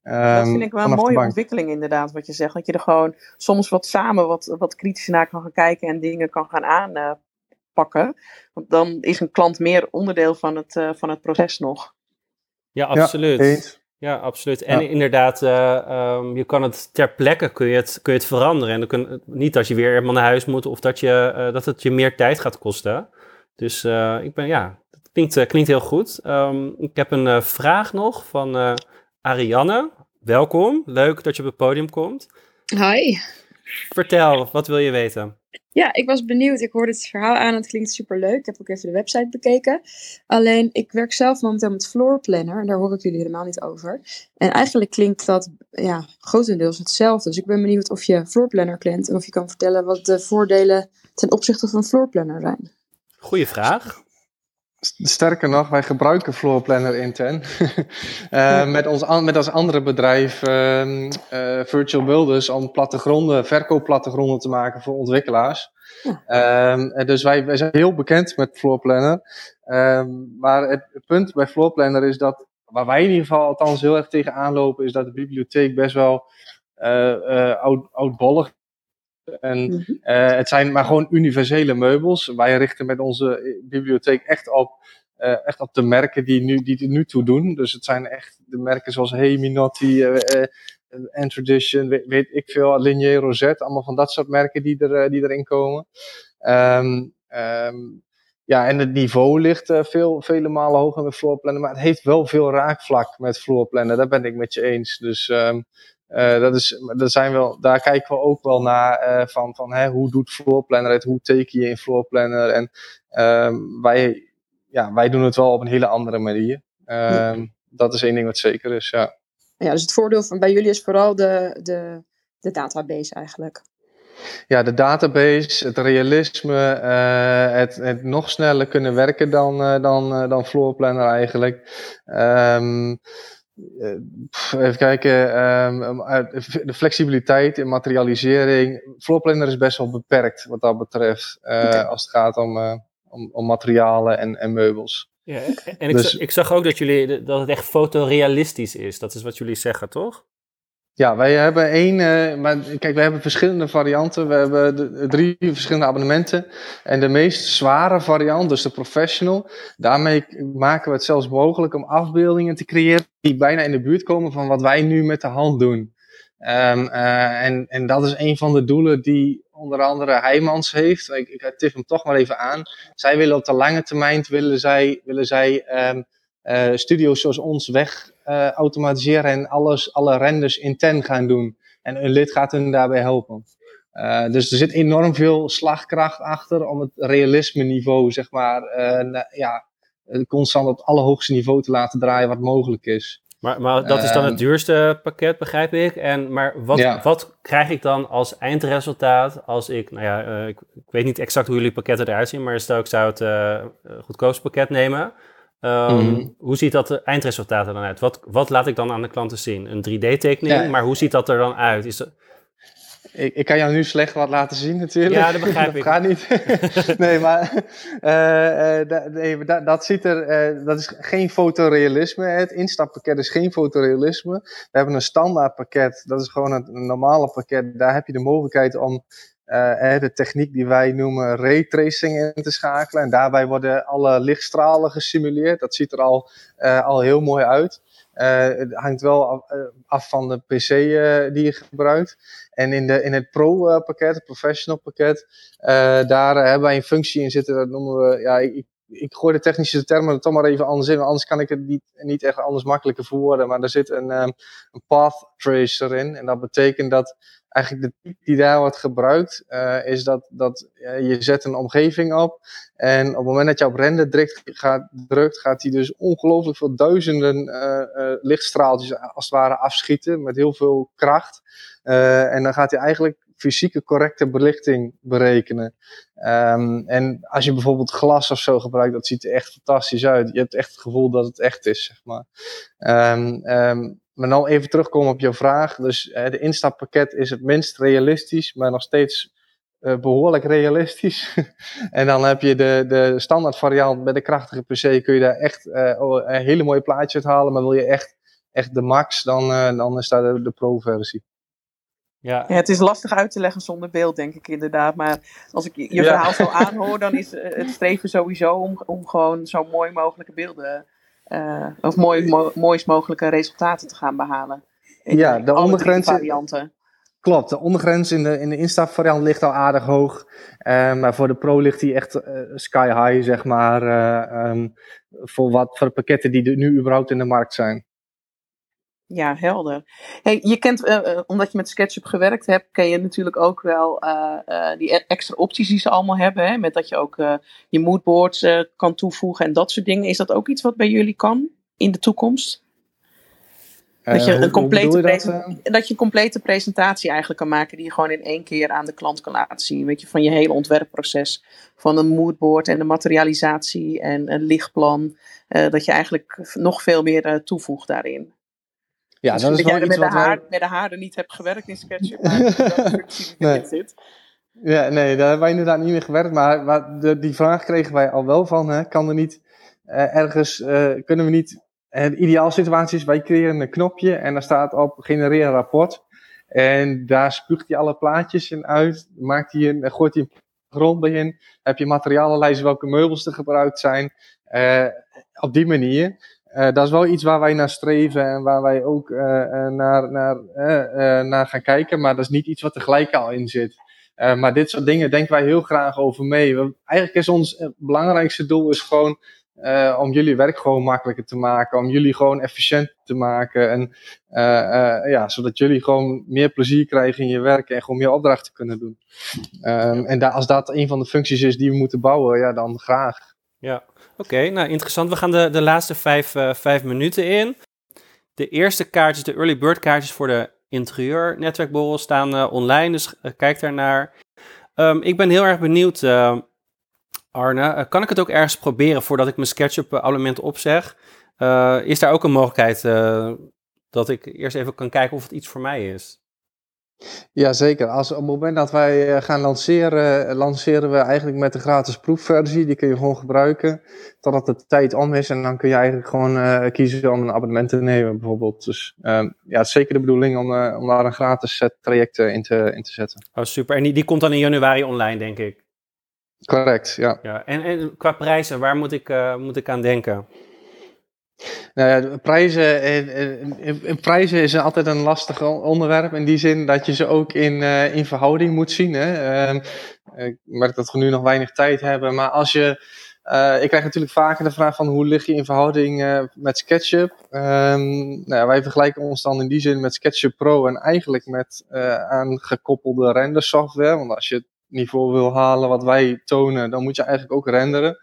Um, dat vind ik wel een mooie ontwikkeling inderdaad, wat je zegt. Dat je er gewoon soms wat samen wat, wat kritisch naar kan gaan kijken en dingen kan gaan aanpakken. Want dan is een klant meer onderdeel van het, uh, van het proces nog. Ja, absoluut. Ja, ja absoluut. En ja. inderdaad, uh, um, je kan het ter plekke kun je het, kun je het veranderen. En dan kun, niet als je weer helemaal naar huis moet of dat, je, uh, dat het je meer tijd gaat kosten. Dus ik ben, ja, dat klinkt, klinkt heel goed. Um, ik heb een vraag nog van Arianne, welkom. Leuk dat je op het podium komt. Hi. Vertel, wat wil je weten? Ja, ik was benieuwd. Ik hoorde het verhaal aan. Het klinkt super leuk. Ik heb ook even de website bekeken. Alleen, ik werk zelf momenteel met Floor Planner. En daar hoor ik jullie helemaal niet over. En eigenlijk klinkt dat ja, grotendeels hetzelfde. Dus ik ben benieuwd of je Floor Planner kent. En of je kan vertellen wat de voordelen ten opzichte van Floor Planner zijn. Goeie vraag. Sterker nog, wij gebruiken Floor Planner intern. uh, met, ons, met als andere bedrijf uh, uh, Virtual Builders om plattegronden, verkoopplattegronden te maken voor ontwikkelaars. Ja. dus wij, wij zijn heel bekend met Floor Planner. maar het, punt bij Floor Planner is dat, waar wij in ieder geval althans heel erg tegen aanlopen, is dat de bibliotheek best wel oud, oudbollig en uh, het zijn maar gewoon universele meubels. Wij richten met onze eh, bibliotheek echt op, uh, echt op de merken die, nu, die er nu toe doen. Dus het zijn echt de merken zoals Hey, Minotti, uh, and Tradition, weet, weet, ik veel, Linier, Rosette. Allemaal van dat soort merken die, er, die erin komen. Um, um, ja, en het niveau ligt uh, veel, vele malen hoger met floorplannen. Maar het heeft wel veel raakvlak met floorplannen. Daar ben ik met je eens. Dus um, uh, dat is, dat zijn wel, daar kijken we ook wel naar uh, van, van hè, hoe doet Floorplanner het, hoe teken je in Floorplanner. En uh, wij, ja, wij doen het wel op een hele andere manier. Ja. Dat is één ding wat zeker is, ja. Ja, dus het voordeel van bij jullie is vooral de, de, de database eigenlijk. Ja, de database, het realisme, uh, het, het nog sneller kunnen werken dan, dan, dan Floorplanner eigenlijk. Um, even kijken, um, de flexibiliteit in materialisering. Floorplanner is best wel beperkt wat dat betreft, okay. als het gaat om, om, om, materialen en, en meubels. Ja, en ik, dus, zag, ik zag ook dat, jullie, dat het echt fotorealistisch is. Dat is wat jullie zeggen, toch? Ja, wij hebben één, uh, maar kijk, we hebben verschillende varianten. We hebben de, drie verschillende abonnementen. En de meest zware variant, dus de professional, daarmee maken we het zelfs mogelijk om afbeeldingen te creëren die bijna in de buurt komen van wat wij nu met de hand doen. Um, uh, en, en dat is een van de doelen die onder andere Heijmans heeft. Ik, ik tip hem toch maar even aan. Zij willen op de lange termijn, willen zij, willen zij um, uh, studio's zoals ons weg uh, automatiseren en alles, alle renders in ten gaan doen. En een lid gaat hun daarbij helpen. Uh, dus er zit enorm veel slagkracht achter om het realisme niveau, zeg maar, ja, constant op het allerhoogste niveau te laten draaien wat mogelijk is. Maar, maar dat is dan het duurste pakket, begrijp ik. En, maar wat, ja. wat krijg ik dan als eindresultaat als ik, nou ja, ik, ik, weet niet exact hoe jullie pakketten eruit zien, maar stel ik zou het goedkoopste pakket nemen. Um, mm. Hoe ziet dat eindresultaat er dan uit? Wat, wat laat ik dan aan de klanten zien? Een 3D-tekening, ja. maar hoe ziet dat er dan uit? Is dat... Ik, ik, kan jou nu slecht wat laten zien natuurlijk. Ja, dat begrijp dat ik. gaat niet. nee, maar uh, uh, da, nee, dat, dat ziet er, uh, dat is geen fotorealisme. Het instappakket is geen fotorealisme. We hebben een standaard pakket, dat is gewoon een, een normale pakket. Daar heb je de mogelijkheid om de techniek die wij noemen raytracing in te schakelen. En daarbij worden alle lichtstralen gesimuleerd. Dat ziet er al, al heel mooi uit. Uh, het hangt wel af, van de PC die je gebruikt. En in, de, in het Pro-pakket, het Professional pakket, daar hebben wij een functie in zitten, dat noemen we, ja, ik, ik gooi de technische termen er toch maar even anders in, anders kan ik het niet, niet echt anders makkelijker verwoorden. Maar er zit een, um, een path tracer in. En dat betekent dat eigenlijk de type die daar wordt gebruikt, uh, is dat, dat uh, je zet een omgeving op. En op het moment dat je op render drukt, gaat, drukt gaat hij dus ongelooflijk veel duizenden uh, lichtstraaltjes als het ware afschieten met heel veel kracht. en dan gaat hij eigenlijk fysieke correcte belichting berekenen. Um, en als je bijvoorbeeld glas of zo gebruikt, dat ziet er echt fantastisch uit. Je hebt echt het gevoel dat het echt is, zeg maar. Um, um, maar nou even terugkomen op jouw vraag. Dus de instappakket is het minst realistisch, maar nog steeds uh, behoorlijk realistisch. en dan heb je de, de standaard variant met de krachtige PC, kun je daar echt uh, een hele mooie plaatjes uit halen. Maar wil je echt, echt de max, dan, dan is daar de, de pro-versie. Ja. ja. het is lastig uit te leggen zonder beeld, denk ik inderdaad. Maar als ik je ja. verhaal zo aanhoor, dan is het streven sowieso om, om gewoon zo mooi mogelijke beelden, uh, of mooi, mo mooist mogelijke resultaten te gaan behalen. In ja, de ondergrens. varianten. Klopt, de ondergrens in de, in de instapvariant ligt al aardig hoog. Uh, maar voor de Pro ligt die echt uh, sky high, zeg maar. Uh, um, voor, wat, voor de pakketten die er nu überhaupt in de markt zijn. Ja, helder. Hey, je kent, uh, omdat je met SketchUp gewerkt hebt, ken je natuurlijk ook wel uh, uh, die extra opties die ze allemaal hebben. Hè? Met dat je ook je moodboards kan toevoegen en dat soort dingen. Is dat ook iets wat bij jullie kan in de toekomst? Dat je, een complete dat, dat, je een complete presentatie eigenlijk kan maken die je gewoon in één keer aan de klant kan laten zien. Weet je, van je hele ontwerpproces. Van een moodboard en de materialisatie en een lichtplan. dat je eigenlijk nog veel meer toevoegt daarin. Ja, dat is dat wel jij iets met, wat de haar, wij... met de haren niet hebt gewerkt in SketchUp, maar dat nee. zit. Ja, nee, daar hebben wij inderdaad niet meer gewerkt. Maar, maar de, die vraag kregen wij al wel van, hè, kan er niet uh, ergens, uh, kunnen we niet, uh, de ideaal situatie is, wij creëren een knopje en daar staat op genereer een rapport. En daar spuugt hij alle plaatjes in uit, maakt hij een, gooit hij een grond in, heb je materialenlijst welke meubels er gebruikt zijn. op die manier. Uh, dat is wel iets waar wij naar streven en waar wij ook uh, naar, naar, uh, naar gaan kijken. Maar dat is niet iets wat er gelijk al in zit. maar dit soort dingen denken wij heel graag over mee. We, eigenlijk is ons belangrijkste doel is gewoon om jullie werk gewoon makkelijker te maken. Om jullie gewoon efficiënt te maken. En ja, zodat jullie gewoon meer plezier krijgen in je werk en gewoon meer opdrachten kunnen doen. Um, en da als dat een van de functies is die we moeten bouwen, ja, dan graag. Ja, okay, nou interessant. We gaan de, de laatste vijf, uh, vijf minuten in. De eerste kaartjes, de early bird kaartjes voor de interieur netwerkborrel staan uh, online, dus uh, kijk daarnaar. Um, ik ben heel erg benieuwd, Arne. kan ik het ook ergens proberen voordat ik mijn SketchUp abonnement opzeg? is daar ook een mogelijkheid dat ik eerst even kan kijken of het iets voor mij is? Ja, zeker. Als, op het moment dat wij gaan lanceren, lanceren we eigenlijk met de gratis proefversie. Die kun je gewoon gebruiken totdat de tijd om is. En dan kun je eigenlijk gewoon kiezen om een abonnement te nemen, bijvoorbeeld. Dus ja, het is zeker de bedoeling om, om daar een gratis set traject in, te, in te zetten. Oh, super. En die, die komt dan in januari online, denk ik? Correct, ja. ja en, en qua prijzen, waar moet ik, moet ik aan denken? Nou ja, prijzen, in, prijzen is altijd een lastig onderwerp. In die zin dat je ze ook in, uh, in verhouding moet zien. Hè. Ik merk dat we nu nog weinig tijd hebben. Maar als je. Ik krijg natuurlijk vaker de vraag van hoe lig je in verhouding met SketchUp. Um, nou wij vergelijken ons dan in die zin met SketchUp Pro en eigenlijk met aangekoppelde rendersoftware. Want als je het niveau wil halen wat wij tonen, dan moet je eigenlijk ook renderen.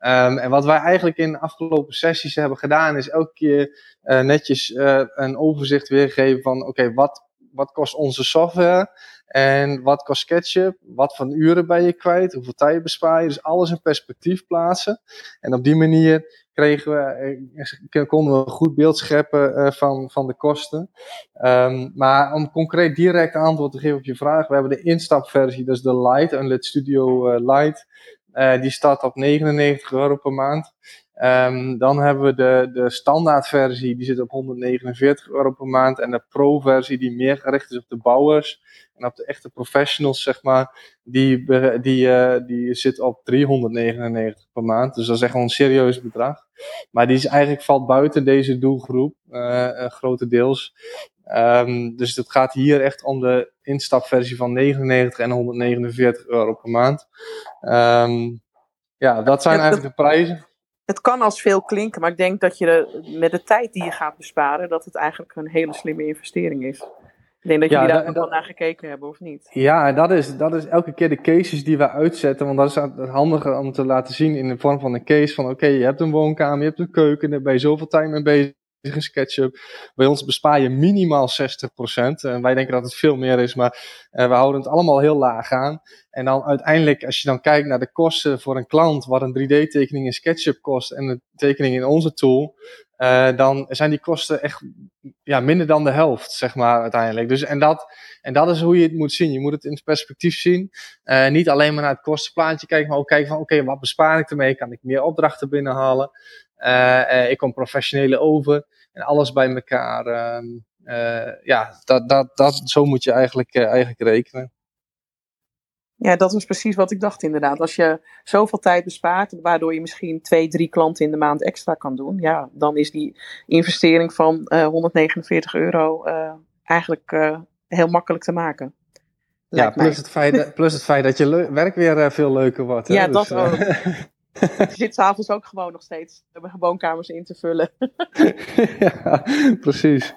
Um, en wat wij eigenlijk in de afgelopen sessies hebben gedaan, is elke keer uh, netjes uh, een overzicht weergeven van: oké, wat, wat kost onze software? En wat kost SketchUp? Wat voor uren ben je kwijt? Hoeveel tijd bespaar je? Dus alles in perspectief plaatsen. En op die manier kregen we, eh, konden we een goed beeld scheppen van, van de kosten. Um, maar om concreet direct antwoord te geven op je vraag, we hebben de instapversie, dus de Lite, Unlit Studio Lite. Uh, die staat op 99 euro per maand. Um, dan hebben we de, de standaardversie, die zit op 149 euro per maand. En de pro-versie, die meer gericht is op de bouwers en op de echte professionals, zeg maar, die, die, uh, die zit op 399 per maand. Dus dat is echt wel een serieus bedrag. Maar die is eigenlijk valt buiten deze doelgroep, uh, grotendeels. Um, dus het gaat hier echt om de instapversie van 99 en 149 euro per maand. Um, ja, dat zijn eigenlijk de prijzen. Het kan als veel klinken, maar ik denk dat je de, met de tijd die je gaat besparen, dat het eigenlijk een hele slimme investering is. Ik denk dat jullie ja, daar ook wel naar gekeken hebben, of niet? Ja, dat is, dat is elke keer de cases die we uitzetten. Want dat is het handige om te laten zien in de vorm van een case. Van oké, je hebt een woonkamer, je hebt een keuken, daar ben je zoveel tijd mee bezig Bij ons bespaar je minimaal 60%. En wij denken dat het veel meer is, maar uh, we houden het allemaal heel laag aan. En dan uiteindelijk, als je dan kijkt naar de kosten voor een klant, wat een 3D-tekening in SketchUp kost en een tekening in onze tool, uh, dan zijn die kosten echt ja, minder dan de helft, zeg maar, uiteindelijk. Dus, en, dat, en dat is hoe je het moet zien. Je moet het in perspectief zien. Uh, niet alleen maar naar het kostenplaatje kijken, maar ook kijken van, oké, wat bespaar ik ermee? Kan ik meer opdrachten binnenhalen? Uh, ik kom professionele over en alles bij elkaar. Uh, ja, dat, dat, dat, zo moet je eigenlijk, eigenlijk rekenen. Ja, dat was precies wat ik dacht inderdaad. Als je zoveel tijd bespaart, waardoor je misschien twee, drie klanten in de maand extra kan doen, ja, dan is die investering van uh, 149 euro uh, eigenlijk uh, heel makkelijk te maken. Ja, plus het, feit, plus het feit dat je werk weer veel leuker wordt. Hè? Ja, dus, dat ook. je zit s'avonds ook gewoon nog steeds de woonkamers in te vullen. ja, precies.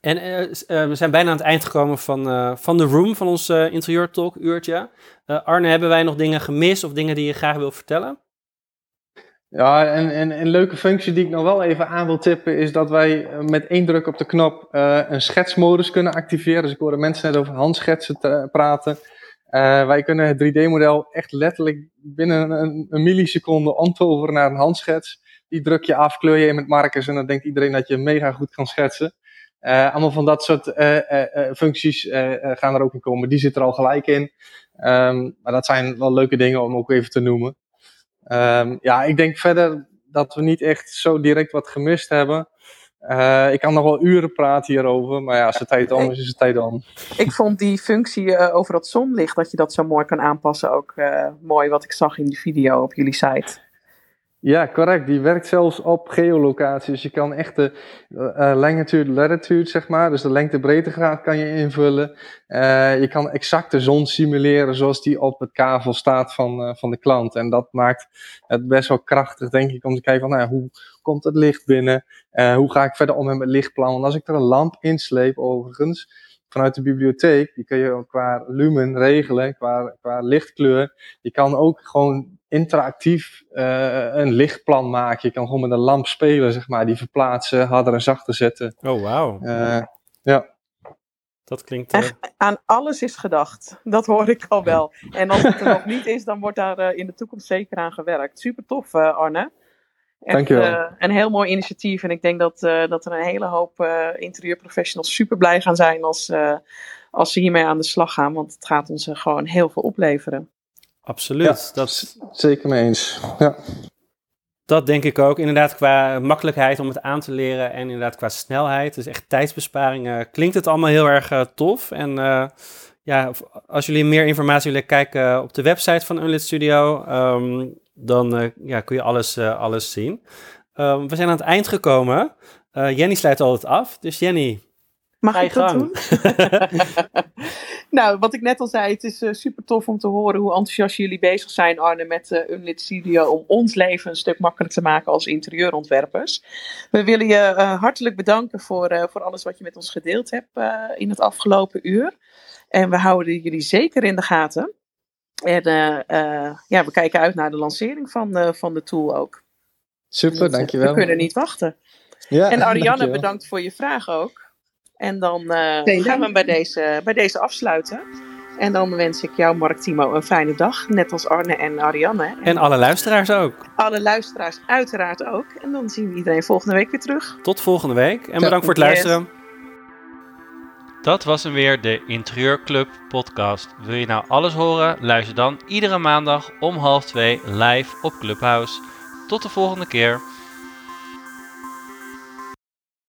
En uh, we zijn bijna aan het eind gekomen van, uh, van de room, van ons uh, interieur talk uurtje. Arne, hebben wij nog dingen gemist of dingen die je graag wil vertellen? Ja, en, en een leuke functie die ik nog wel even aan wil tippen is dat wij met één druk op de knop een schetsmodus kunnen activeren. Dus ik hoorde mensen net over handschetsen te praten. wij kunnen het 3D-model echt letterlijk binnen een, een milliseconde omtoveren naar een handschets. Die druk je af, kleur je in met markers en dan denkt iedereen dat je mega goed kan schetsen. Uh, allemaal van dat soort uh, functies gaan er ook in komen. Die zit er al gelijk in. Um, maar dat zijn wel leuke dingen om ook even te noemen. Um, ja, ik denk verder dat we niet echt zo direct wat gemist hebben. Ik kan nog wel uren praten hierover, maar ja, als de tijd om is, de tijd om. Ik vond die functie over het zonlicht, dat je dat zo mooi kan aanpassen, ook mooi wat ik zag in die video op jullie site. Ja, correct. Die werkt zelfs op geolocatie. Dus je kan echt de uh, latitude, zeg maar, dus de lengte-breedtegraad kan je invullen. Uh, je kan exact de zon simuleren zoals die op het kavel staat van, uh, van de klant. En dat maakt het best wel krachtig, denk ik, om te kijken van, nou, hoe komt het licht binnen? hoe ga ik verder om met mijn lichtplan? Want als ik er een lamp insleep, overigens, vanuit de bibliotheek, die kun je qua lumen regelen, qua, qua lichtkleur. Je kan ook gewoon interactief uh, een lichtplan maken. Je kan gewoon met een lamp spelen, zeg maar. Die verplaatsen, harder en zachter zetten. Oh, wauw. Uh, ja. Dat klinkt... Uh... Echt, aan alles is gedacht. Dat hoor ik al wel. En als het er nog niet is, dan wordt daar in de toekomst zeker aan gewerkt. Super tof, Arne. Echt, Dankjewel. eh, een heel mooi initiatief. En ik denk dat, eh, dat er een hele hoop eh, interieurprofessionals super blij gaan zijn als, eh, als ze hiermee aan de slag gaan. Want het gaat ons eh, gewoon heel veel opleveren. Absoluut. Ja. Dat, Zeker mee eens. Ja. dat denk ik ook. Inderdaad, qua makkelijkheid om het aan te leren en inderdaad qua snelheid. Dus echt tijdsbesparingen. Klinkt het allemaal heel erg eh, tof. En eh, ja, als jullie meer informatie willen kijken op de website van Unlit Studio, ehm, dan eh, ja, kun je alles, alles zien. Ehm, we zijn aan het eind gekomen. Jenny sluit altijd af. Dus Jenny, Mag ga ik dat gang. doen? nou, wat ik net al zei, het is super tof om te horen hoe enthousiast jullie bezig zijn, Arne, met uh, Unlit Studio om ons leven een stuk makkelijker te maken als interieurontwerpers. We willen je uh, hartelijk bedanken voor, uh, voor alles wat je met ons gedeeld hebt uh, in het afgelopen uur. En we houden jullie zeker in de gaten. En uh, ja, we kijken uit naar de lancering van, van de tool ook. Super, Dus, dankjewel. We kunnen niet wachten. Ja, en Ariane, dankjewel. bedankt voor je vraag ook. En dan uh, gaan we bij deze, bij deze afsluiten. En dan wens ik jou, Mark Timo, een fijne dag. Net als Arne en Ariane. En, en alle luisteraars ook. Alle luisteraars uiteraard ook. En dan zien we iedereen volgende week weer terug. Tot volgende week. En bedankt voor het luisteren. Dat was hem weer, de Interieurclub podcast. Wil je nou alles horen? Luister dan iedere maandag om half twee live op Clubhouse. Tot de volgende keer.